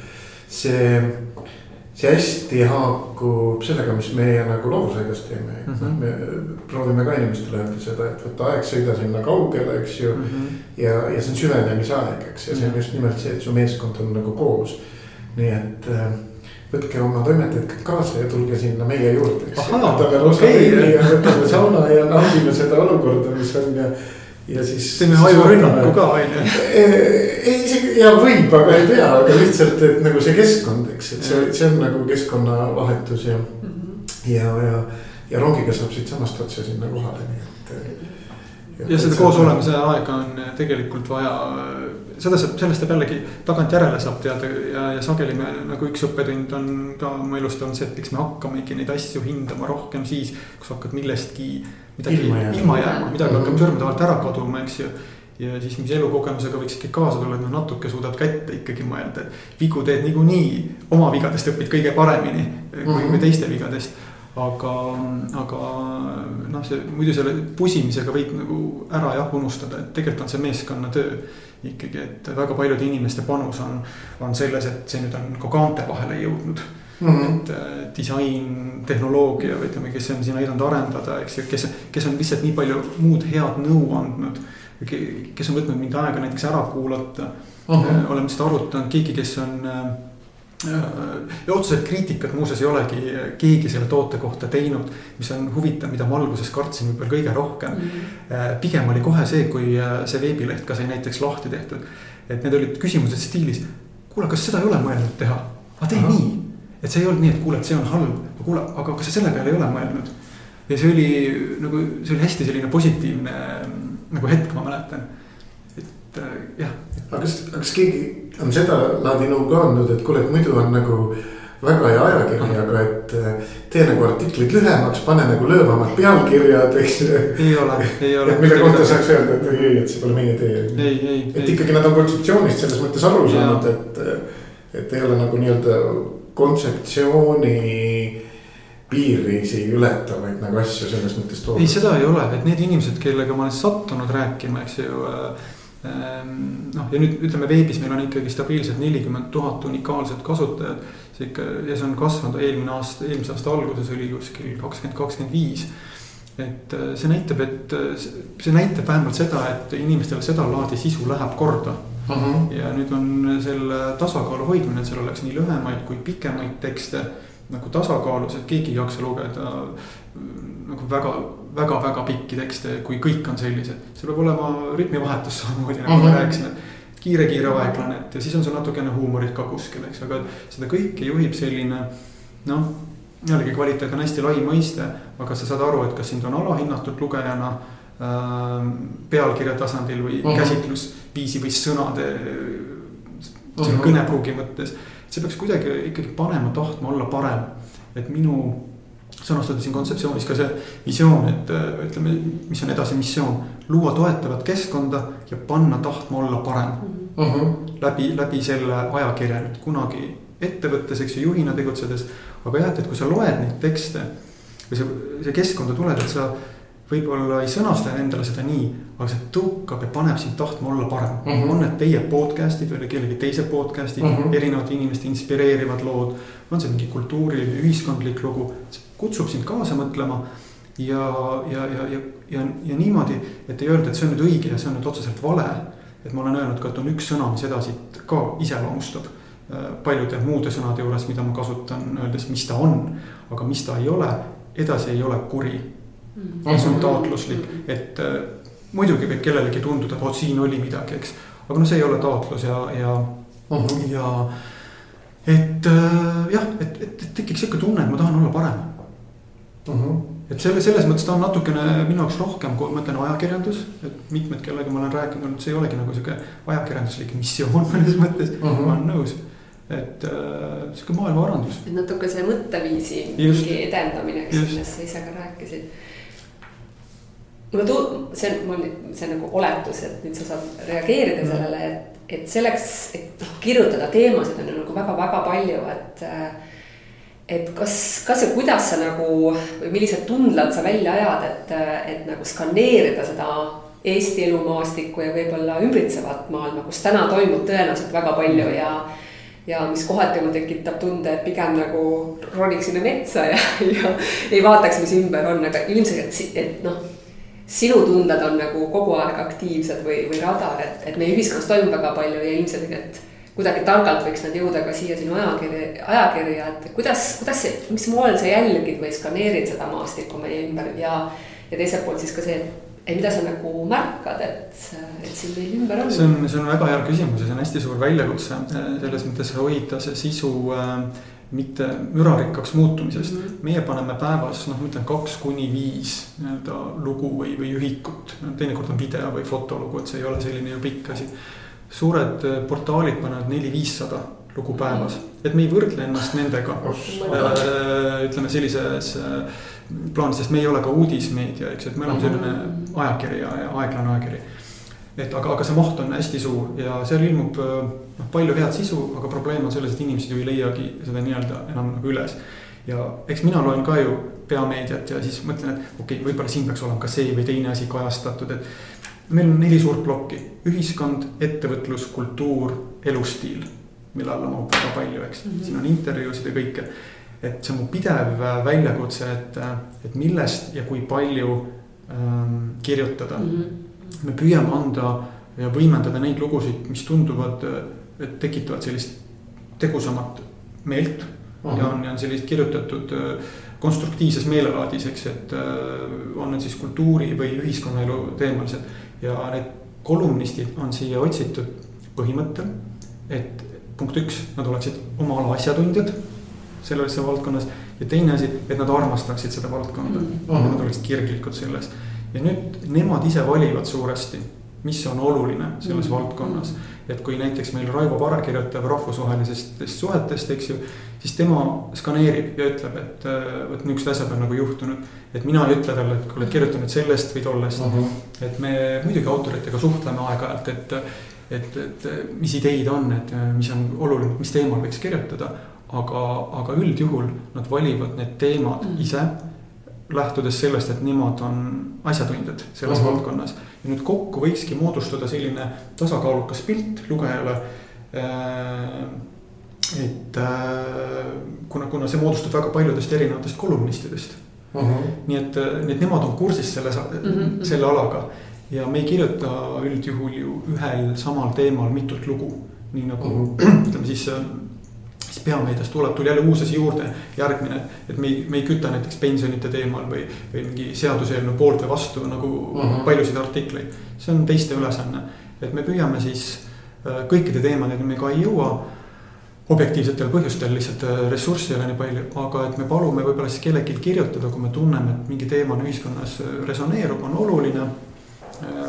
[SPEAKER 3] see, see hästi haakub sellega, mis meie nagu loovusaidas teeme mm, -hmm. me proovime ka inimestele öelda seda, et võta aeg, sõida sinna kaugele, eks ju mm. -hmm. ja, ja see on süvenemisaeg, eks, ja see on mhm. just nimelt see, et su meeskond on nagu koos. nii et äh, võtke oma toimetajad kõik kaasa ja tulge sinna meie juurde, eks võtame rosa veini ja võtame sauna ja naudime seda olukorda, mis on ja ja siis.
[SPEAKER 2] teeme ajurünnaku ka on ju.
[SPEAKER 3] ei isegi ja võib, aga ei pea, aga lihtsalt, et nagu see keskkond, eks, et see, see on nagu keskkonnavahetus ja mm. -hmm. ja, ja, ja rongiga saab siitsamast otse sinna kohale, nii
[SPEAKER 2] et. ja seda koos olemise aega on tegelikult vaja seda saab, sellest saab jällegi tagantjärele saab teada ja, ja sageli me nagu üks õppetund on ka mu elust olnud see, et eks me hakkamegi neid asju hindama rohkem siis, kus hakkad millestki midagi ilma jääma, ilma jääma, midagi hakkab sõrmede vahelt ära kaduma, eks ju. ja siis, mis elukogemusega võiks ikkagi kaasa tulla, et noh, natuke suudad ka ette ikkagi mõelda, et vigu teed niikuinii, oma vigadest õpid kõige paremini kui mm -hmm. teiste vigadest aga, aga noh, see muidu selle pusimisega võib nagu ära jah unustada, et tegelikult on see meeskonnatöö ikkagi, et väga paljude inimeste panus on, on selles, et see nüüd on ka kaante vahele jõudnud mm. -hmm. et äh, disain, tehnoloogia või ütleme, kes on siin aidanud arendada, eks ju, kes, kes on lihtsalt nii palju muud head nõu andnud. kes on võtnud mind aega näiteks ära kuulata uh, -huh. Äh, oleme seda arutanud, keegi, kes on äh, ja otseselt kriitikat muuseas ei olegi keegi selle toote kohta teinud, mis on huvitav, mida ma alguses kartsin võib-olla kõige rohkem mm. -hmm. pigem oli kohe see, kui see veebileht ka sai näiteks lahti tehtud. et need olid küsimused stiilis, kuule, kas seda ei ole mõelnud teha, aga tee nii et see ei olnud nii, et kuule, et see on halb, kuule, aga kas sa selle peale ei ole mõelnud? ja see oli nagu, see oli hästi selline positiivne nagu hetk, ma mäletan. et äh, jah.
[SPEAKER 3] aga kas, kas keegi on seda laadi nõu ka andnud, et kuule, et muidu on nagu väga hea ajakiri, aga et äh, tee nagu artiklid lühemaks, pane nagu löövamad pealkirjad, eks
[SPEAKER 2] ei ole, ei ole.
[SPEAKER 3] mille kohta saaks öelda, et ei, ei, et see pole meie tee. et ei. ikkagi nad on kontseptsioonist selles mõttes aru saanud, et, et ei ole nagu nii-öelda kontseptsiooni piirisi ületavaid nagu asju selles mõttes
[SPEAKER 2] toodud. ei, seda ei ole, et need inimesed, kellega ma olen sattunud rääkima, eks ju äh, ähm, noh, ja nüüd ütleme veebis meil on ikkagi stabiilselt nelikümmend tuhat unikaalset kasutajat. see ikka ja see on kasvanud eelmine aasta, eelmise aasta alguses oli kuskil kakskümmend, kakskümmend viis. et äh, see näitab, et äh, see näitab vähemalt seda, et inimestele sedalaadi sisu läheb korda uh. -huh. ja nüüd on selle tasakaalu hoidmine, et seal oleks nii lühemaid kui pikemaid tekste nagu tasakaalus, et keegi ei jaksa lugeda mm, nagu väga, väga, väga pikki tekste, kui kõik on sellised. seal peab olema rütmivahetus samamoodi nagu uh -huh. ma rääkisin, et kiire, kiire, aeglane, et ja siis on sul natukene huumorit ka kuskil, eks, aga seda kõike juhib selline noh jällegi kvaliteet on hästi lai mõiste, aga sa saad aru, et kas sind on alahinnatud lugejana äh, pealkirja tasandil või uh -huh. käsitlusviisi või sõnade uh -huh. kõnepruugi mõttes see peaks kuidagi ikkagi panema tahtma olla parem. et minu sõnastada siin kontseptsioonis ka see visioon, et äh, ütleme, mis on edasi missioon. luua toetavat keskkonda ja panna tahtma olla parem. Mhm. -huh. läbi, läbi selle ajakirja nüüd kunagi ettevõttes, eks ju, juhina tegutsedes. aga jah, et, kui sa loed neid tekste või sa, see keskkonda tuled, et sa võib-olla ei sõnasta endale seda nii, aga see tõukab ja paneb sind tahtma olla parem mm. -hmm. on need teie podcast'id või kellegi teise podcast'id mm, -hmm. erinevate inimeste inspireerivad lood. on see mingi kultuuriline, ühiskondlik lugu, kutsub sind kaasa mõtlema. ja, ja, ja, ja, ja, ja niimoodi, et ei öelda, et see on nüüd õige ja see on nüüd otseselt vale. et ma olen öelnud ka, et on üks sõna, mis edasi ka iseloomustab äh, paljude muude sõnade juures, mida ma kasutan, öeldes, mis ta on, aga mis ta ei ole, edasi ei ole kuri mm.. on taotluslik, et äh, muidugi võib kellelegi tunduda, vot siin oli midagi, eks. aga noh, see ei ole taotlus ja, ja uh, -huh. ja et äh, jah, et, et, et tekiks sihuke tunne, et ma tahan olla parem uh. -huh. et selle, selles mõttes ta on natukene minu jaoks rohkem, kui ma ütlen ajakirjandus, et mitmed, kellega ma olen rääkinud, see ei olegi nagu sihuke ajakirjanduslik missioon mõnes mõttes uh, -huh. ma olen nõus et äh, sihuke maailmaarandus.
[SPEAKER 4] et natuke see mõtteviisi mingi edendamine, eks millest sa ise ka rääkisid mulle tu-, see on, mul, see on nagu oletus, et nüüd sa saad reageerida mm. sellele, et, et selleks, et noh, kirjutada teemasid on ju nagu väga-väga palju, et. et kas, kas ja kuidas sa nagu või millised tundlad sa välja ajad, et, et nagu skaneerida seda Eesti elumaastikku ja võib-olla ümbritsevat maailma, kus täna toimub tõenäoliselt väga palju ja ja mis kohati mul tekitab tunde, et pigem nagu roniks sinna metsa ja, ja ei vaataks, mis ümber on, aga ilmselt, et noh sinu tunded on nagu kogu aeg aktiivsed või, või radar, et, et meie ühiskonnas toimub väga palju ja ilmselgelt kuidagi targalt võiks nad jõuda ka siia sinu ajakirja, ajakirja, et kuidas, kuidas mis moel sa jälgid või skaneerid seda maastikku meie ümber ja, ja teiselt poolt siis ka see, et mida sa nagu märkad, et, et siin meil ümber on?
[SPEAKER 2] see on, see on väga hea küsimus ja see on hästi suur väljakutse selles mõttes hoida see sisu äh, mitte mürarikkaks muutumisest mm. -hmm. meie paneme päevas, noh, ma ütlen kaks kuni viis nii-öelda lugu või, või ühikut. teinekord on video või fotolugu, et see ei ole selline ju pikk asi. suured äh, portaalid panevad neli-viissada lugu päevas, et me ei võrdle ennast nendega äh,. ütleme sellises äh, plaanis, sest me ei ole ka uudismeedia, eks, et me oleme selline ajakiri ja aeglane ajakiri et aga, aga see maht on hästi suur ja seal ilmub äh, noh, palju head sisu, aga probleem on selles, et inimesed ju ei leiagi seda nii-öelda enam nagu üles. ja eks mina loen ka ju peameediat ja siis mõtlen, et okei okay,, võib-olla siin peaks olema ka see või teine asi kajastatud, et meil on neli suurt plokki, ühiskond, ettevõtlus, kultuur, elustiil, mille alla mahub väga palju, eks mm, -hmm. siin on intervjuusid ja kõike. et see on mu pidev äh, väljakutse, et, äh, et millest ja kui palju ähm, kirjutada mm. -hmm me püüame anda ja võimendada neid lugusid, mis tunduvad, et tekitavad sellist tegusamat meelt. -huh. ja on, ja on sellist kirjutatud äh, konstruktiivses meelelaadis, eks, et äh, on need siis kultuuri või ühiskonnaelu teemalised. ja need kolumnistid on siia otsitud põhimõttel, et punkt üks, nad oleksid oma ala asjatundjad selles valdkonnas. ja teine asi, et nad armastaksid seda valdkonda mm, -hmm. nad oleksid kirglikud selles ja nüüd nemad ise valivad suuresti, mis on oluline selles mm. valdkonnas. Et kui näiteks meil Raivo Vare kirjutab rahvusvahelisest suhetest, eks ju, siis tema skaneerib ja ütleb, et vot niisugused asjad on nagu juhtunud. et mina ei ütle talle, et oled kirjutanud sellest või tollest uh. -huh. et me muidugi autoritega suhtleme aeg-ajalt, et, et, et mis ideid on, et mis on oluline, mis teemal võiks kirjutada. aga, aga üldjuhul nad valivad need teemad mm. ise lähtudes sellest, et nemad on asjatundjad selles uh mhm. -huh. valdkonnas. Ja nüüd kokku võikski moodustuda selline tasakaalukas pilt lugejale. Äh, et äh, kuna, kuna see moodustub väga paljudest erinevatest kolumnistidest uh. -huh. nii et, nii et nemad on kursis selle mhm, -huh. selle alaga ja me ei kirjuta üldjuhul ju ühel samal teemal mitut lugu. nii nagu uh -huh. ütleme siis siis peameedias tuleb, tuli jälle uus asi juurde, järgmine. et me ei, me ei küta näiteks pensionite teemal või, või mingi seaduseelnõu poolt või vastu nagu uh -huh. paljusid artikleid. see on teiste ülesanne, et me püüame siis äh, kõikide teemadeni me ka ei jõua objektiivsetel põhjustel lihtsalt äh, ressurssi ei ole nii palju, aga et me palume võib-olla siis kellelgi kirjutada, kui me tunneme, et mingi teema on ühiskonnas äh, resoneerub, on oluline.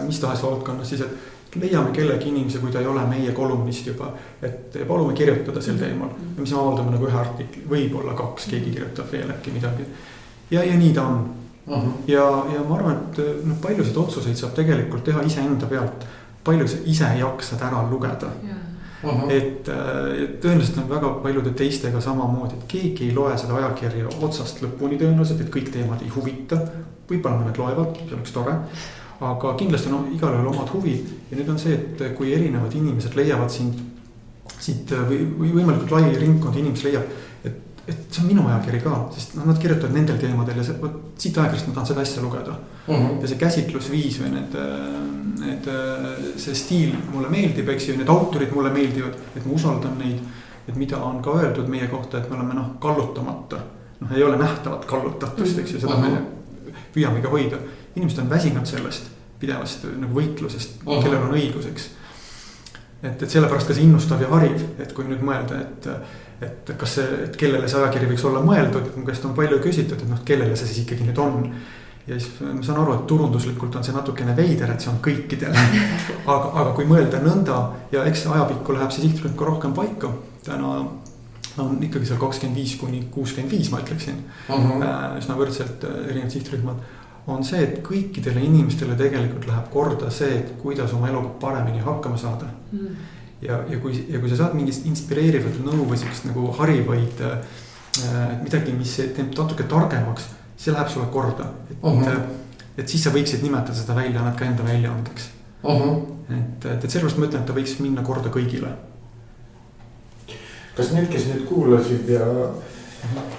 [SPEAKER 2] mis tahes valdkonnas siis, et leiame kellegi inimese, kui ta ei ole meie kolumnist juba, et palume kirjutada sel teemal. ja siis me avaldame nagu ühe artikli, võib-olla kaks, keegi kirjutab veel äkki midagi. ja, ja nii ta on uh. -huh. ja, ja ma arvan, et noh, paljusid otsuseid saab tegelikult teha iseenda pealt. palju sa ise jaksad ära lugeda. uh. -huh. et tõenäoliselt on väga paljude teistega samamoodi, et keegi ei loe seda ajakirja otsast lõpuni tõenäoliselt, et kõik teemad ei huvita. võib-olla mõned loevad, see oleks tore aga kindlasti on igalühel omad huvid ja nüüd on see, et kui erinevad inimesed leiavad sind, siit või, või võimalikult lai ringkond inimesi leiab, et, et see on minu ajakiri ka, sest noh, nad kirjutavad nendel teemadel ja see, vot siit ajakirjast ma tahan seda asja lugeda mm. -hmm. ja see käsitlusviis või need, need, see stiil mulle meeldib, eks ju, need autorid mulle meeldivad, et ma usaldan neid. et mida on ka öeldud meie kohta, et me oleme noh, kallutamata, noh, ei ole nähtavat kallutatust, eks ju, seda mm -hmm. me püüamegi hoida inimesed on väsinud sellest pidevast nagu võitlusest uh, -huh. kellel on õigus, eks. et, et sellepärast ka see innustav ja hariv, et kui nüüd mõelda, et, et kas see, et kellele see ajakiri võiks olla mõeldud, mu käest on palju küsitud, et noh, kellele see siis ikkagi nüüd on. ja siis ma saan aru, et turunduslikult on see natukene veider, et see on kõikidele. aga, aga kui mõelda nõnda ja eks ajapikku läheb see sihtrühm ka rohkem paika. täna on ikkagi seal kakskümmend viis kuni kuuskümmend viis, ma ütleksin uh. -huh. üsna võrdselt äh, erinevad sihtrühmad on see, et kõikidele inimestele tegelikult läheb korda see, et kuidas oma eluga paremini hakkama saada mm.. ja, ja kui, ja kui sa saad mingit inspireerivat nõu või sihukest nagu harivaid äh,, midagi, mis teeb natuke targemaks, see läheb sulle korda. et uh, -huh. et siis sa võiksid nimetada seda väljaannet ka enda väljaandeks uh. et, et sellepärast ma ütlen, et ta võiks minna korda kõigile.
[SPEAKER 3] kas need, kes nüüd kuulasid ja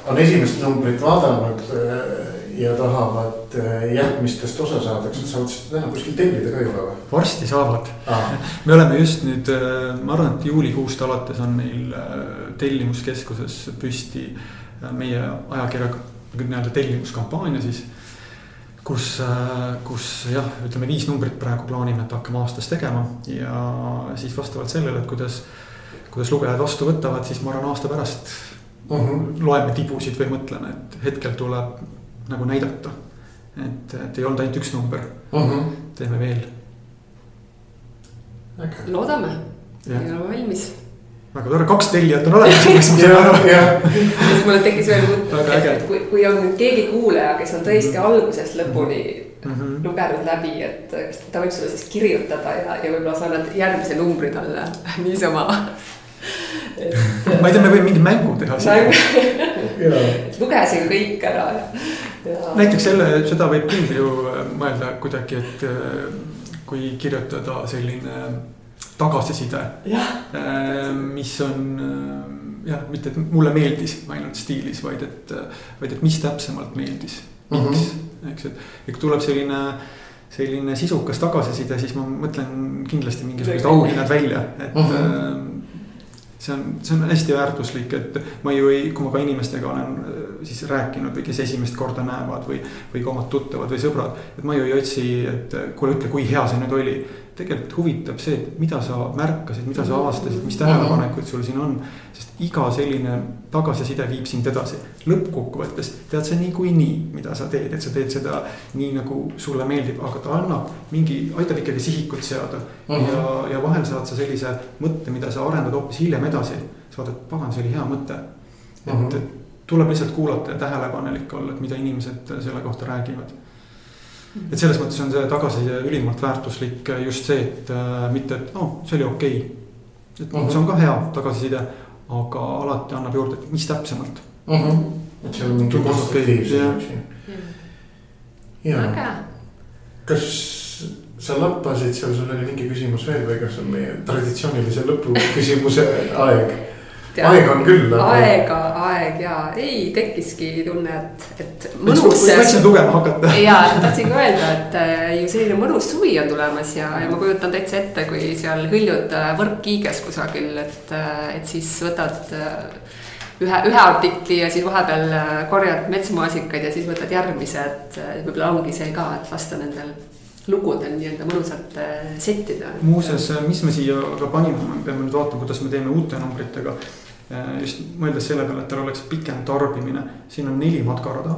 [SPEAKER 3] on esimest numbrit vaadanud äh, ja tahavad äh, järgmistest osa saada, kas nad saavad seda täna kuskil tellida ka juba või?
[SPEAKER 2] varsti saavad ah.. me oleme just nüüd, äh, ma arvan, et juulikuust alates on meil äh, tellimuskeskuses püsti meie ajakirja nii-öelda tellimuskampaania siis. kus, kus jah, ütleme viis numbrit praegu plaanime, et hakkame aastas tegema ja siis vastavalt sellele, et kuidas, kuidas lugejad vastu võtavad, siis ma arvan, aasta pärast uh mhm. -huh. loeme tibusid või mõtleme, et hetkel tuleb nagu näidata. et, et ei olnud ainult üks number uh, -huh. teeme veel.
[SPEAKER 4] loodame, ei ole valmis
[SPEAKER 2] väga tore, kaks tellijat on olemas
[SPEAKER 4] siis mulle tekkis veel mõte, et, et kui, kui on nüüd keegi kuulaja, kes on tõesti -hmm. algusest lõpuni mm -hmm. lugenud läbi, et ta võib sulle siis kirjutada ja, ja võib-olla sa annad järgmise numbri talle niisama
[SPEAKER 2] et. ma ei tea, me võime mingi mängu teha
[SPEAKER 4] lugesin kõik ära ja
[SPEAKER 2] näiteks selle, seda võib küll ju äh, mõelda kuidagi, et äh, kui kirjutada selline tagasiside. Äh, mis on jah, mitte et mulle meeldis ainult stiilis, vaid et, vaid et mis täpsemalt meeldis, miks mm, -hmm. eks, et, kui tuleb selline selline sisukas tagasiside, siis ma mõtlen kindlasti mingisugused auhinnad välja, et mm. -hmm see on, see on hästi väärtuslik, et ma ju ei, kui ma ka inimestega olen siis rääkinud või kes esimest korda näevad või, või ka omad tuttavad või sõbrad. et ma ju ei otsi, et kuule, ütle, kui hea see nüüd oli tegelikult huvitab see, et mida sa märkasid, mida sa avastasid, mis tähelepanekuid sul siin on. sest iga selline tagasiside viib sind edasi. lõppkokkuvõttes tead sa niikuinii, mida sa teed, et sa teed seda nii nagu sulle meeldib, aga ta annab mingi, aitab ikkagi sihikut seada uh. -huh. ja, ja vahel saad sa sellise mõtte, mida sa arendad hoopis hiljem edasi. sa vaatad, pagan, see oli hea mõte. et -huh. et tuleb lihtsalt kuulata ja tähelepanelik olla, et mida inimesed selle kohta räägivad et selles mõttes on see tagasiside ülimalt väärtuslik just see, et äh, mitte, et oh, see oli okei okay.. et uh -huh. see on ka hea tagasiside, aga alati annab juurde, et mis täpsemalt uh.
[SPEAKER 3] -huh. et seal on mingi konstruktiivsus, eks ju.
[SPEAKER 4] väga.
[SPEAKER 3] kas sa lappasid seal, sul oli mingi küsimus veel või kas on meie traditsioonilise lõpuküsimuse aeg? Aega on küll.
[SPEAKER 4] aega, aeg ja ei tekkiski tunne, et, et
[SPEAKER 2] mõnus. läksin tugema hakata.
[SPEAKER 4] ja tahtsin ka öelda, et äh, ju selline mõnus suvi on tulemas ja, ja ma kujutan täitsa ette, kui seal hõljud äh, võrkkiiges kusagil, et, äh, et siis võtad ühe, ühe artikli ja siis vahepeal korjad metsmaasikaid ja siis võtad järgmise, et võib-olla ongi see ka, et lasta nendel lugudel nii-öelda mõnusalt settida.
[SPEAKER 2] muuseas, mis me siia ka panime, me peame nüüd vaatama, kuidas me teeme uute numbritega just mõeldes selle peale, et tal oleks pikem tarbimine, siin on neli matkarada,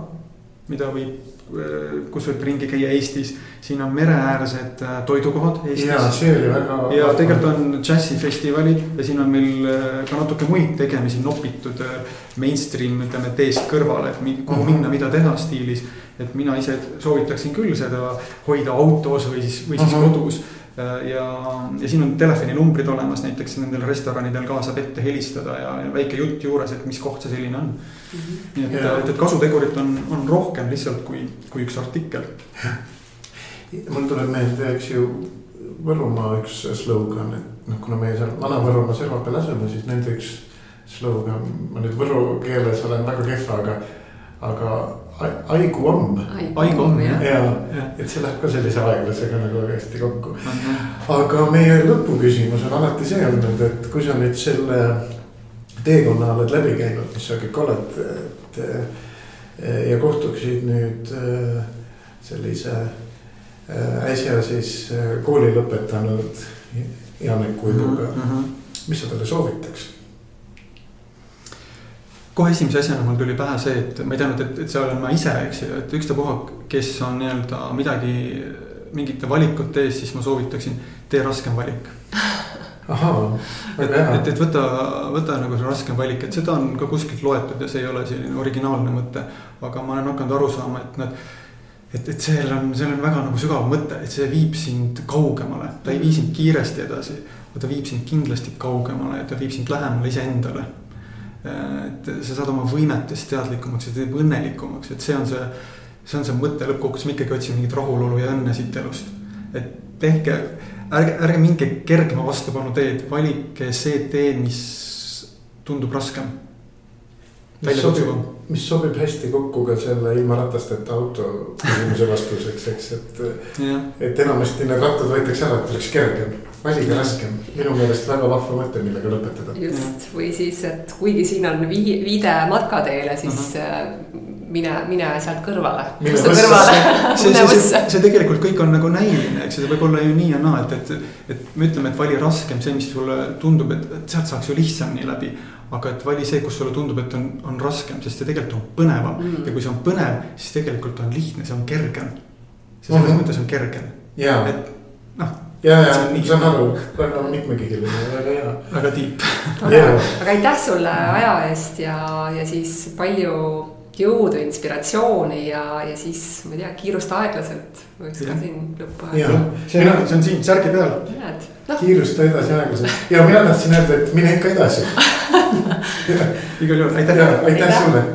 [SPEAKER 2] mida võib, äh, kus võib ringi käia Eestis. siin on mereäärsed äh, toidukohad Eestis.
[SPEAKER 3] ja see oli väga.
[SPEAKER 2] ja tegelikult on džässifestivalid ja siin on meil ka natuke muid tegemisi nopitud mainstream, ütleme teest kõrvale, et kuhu uh mhm. -huh. minna, mida teha stiilis. et mina ise soovitaksin küll seda hoida autos või siis, või siis uh mhm. -huh. kodus ja, ja siin on telefoninumbrid olemas, näiteks nendel restoranidel ka saab ette helistada ja, ja väike jutt juures, et mis koht see selline on mm. -hmm. nii et, et, et kasutegurit on, on rohkem lihtsalt kui, kui üks artikkel.
[SPEAKER 3] mul tuleb meelde, eks ju, Võrumaa üks slogan, et noh, kuna meie seal Vana-Võrumaa serva peal asume, siis nende üks slogan, ma nüüd võru keeles olen väga kehva, aga, aga Aiguamm.
[SPEAKER 2] Aiguamm jah.
[SPEAKER 3] ja, ja., et see läheb ka sellise aeglasega nagu väga hästi kokku. aga meie lõpuküsimus on alati see olnud, et kui sa nüüd selle teekonna oled läbi käinud, mis sa kõik oled, et. ja kohtuksid nüüd äh, sellise äh, äsja siis kooli lõpetanud Janek Uibuga mm. -hmm. mis sa talle soovitaks?
[SPEAKER 2] Kohe esimese asjana mul tuli pähe see, et ma ei teadnud, et, et see olen ma ise, eks ju, et ükstapuha, kes on nii-öelda midagi, mingite valikute ees, siis ma soovitaksin, tee raskem valik. et, et, et võta, võta nagu see raskem valik, et seda on ka kuskilt loetud ja see ei ole selline originaalne mõte. aga ma olen hakanud aru saama, et need, et, et seal on, seal on väga nagu sügav mõte, et see viib sind kaugemale, ta ei vii sind kiiresti edasi. aga ta viib sind kindlasti kaugemale ja ta viib sind lähemale iseendale et sa saad oma võimetest teadlikumaks ja teeb õnnelikumaks, et see on see, see on see mõte lõppkokkuvõttes, me ikkagi otsime mingit rahulolu ja õnne siit elust. et tehke, ärge, ärge minge kergema vastupanu teed, valige see tee, mis tundub raskem.
[SPEAKER 3] mis sobib, mis sobib hästi kokku ka selle ilma ratasteta auto küsimuse vastuseks, eks, et. et enamasti need rattad võetakse ära, et oleks kergem valige raskem, minu meelest väga vahva mõte, millega lõpetada.
[SPEAKER 4] just, või siis, et kuigi siin on vii-, viide matkateele, siis uh. -huh. Mine, mine sealt kõrvale.
[SPEAKER 2] see, see, see, see tegelikult kõik on nagu näiline, eks ju, see võib olla ju nii ja naa, et, et, et me ütleme, et vali raskem see, mis sulle tundub, et, sealt saaks ju lihtsamini läbi aga et vali see, kus sulle tundub, et on, on raskem, sest see tegelikult on põnevam mm. ja kui see on põnev, siis tegelikult on lihtne, see on kergem. see selles mm -hmm. mõttes on kergem. et noh
[SPEAKER 3] ja, ja saan aru, väga mitmekihiline, väga hea.
[SPEAKER 2] väga tiip.
[SPEAKER 4] aga aitäh sulle aja eest ja, ja siis palju jõudu, inspiratsiooni ja, ja siis ma ei tea, kiirusta aeglaselt. võiks ka siin lõppu
[SPEAKER 2] öelda. see on, see on siin särgi peal.
[SPEAKER 3] No. kiirusta edasi aeglaselt ja mina tahtsin öelda, et mine ikka edasi
[SPEAKER 2] igal juhul, aitäh.
[SPEAKER 3] aitäh sulle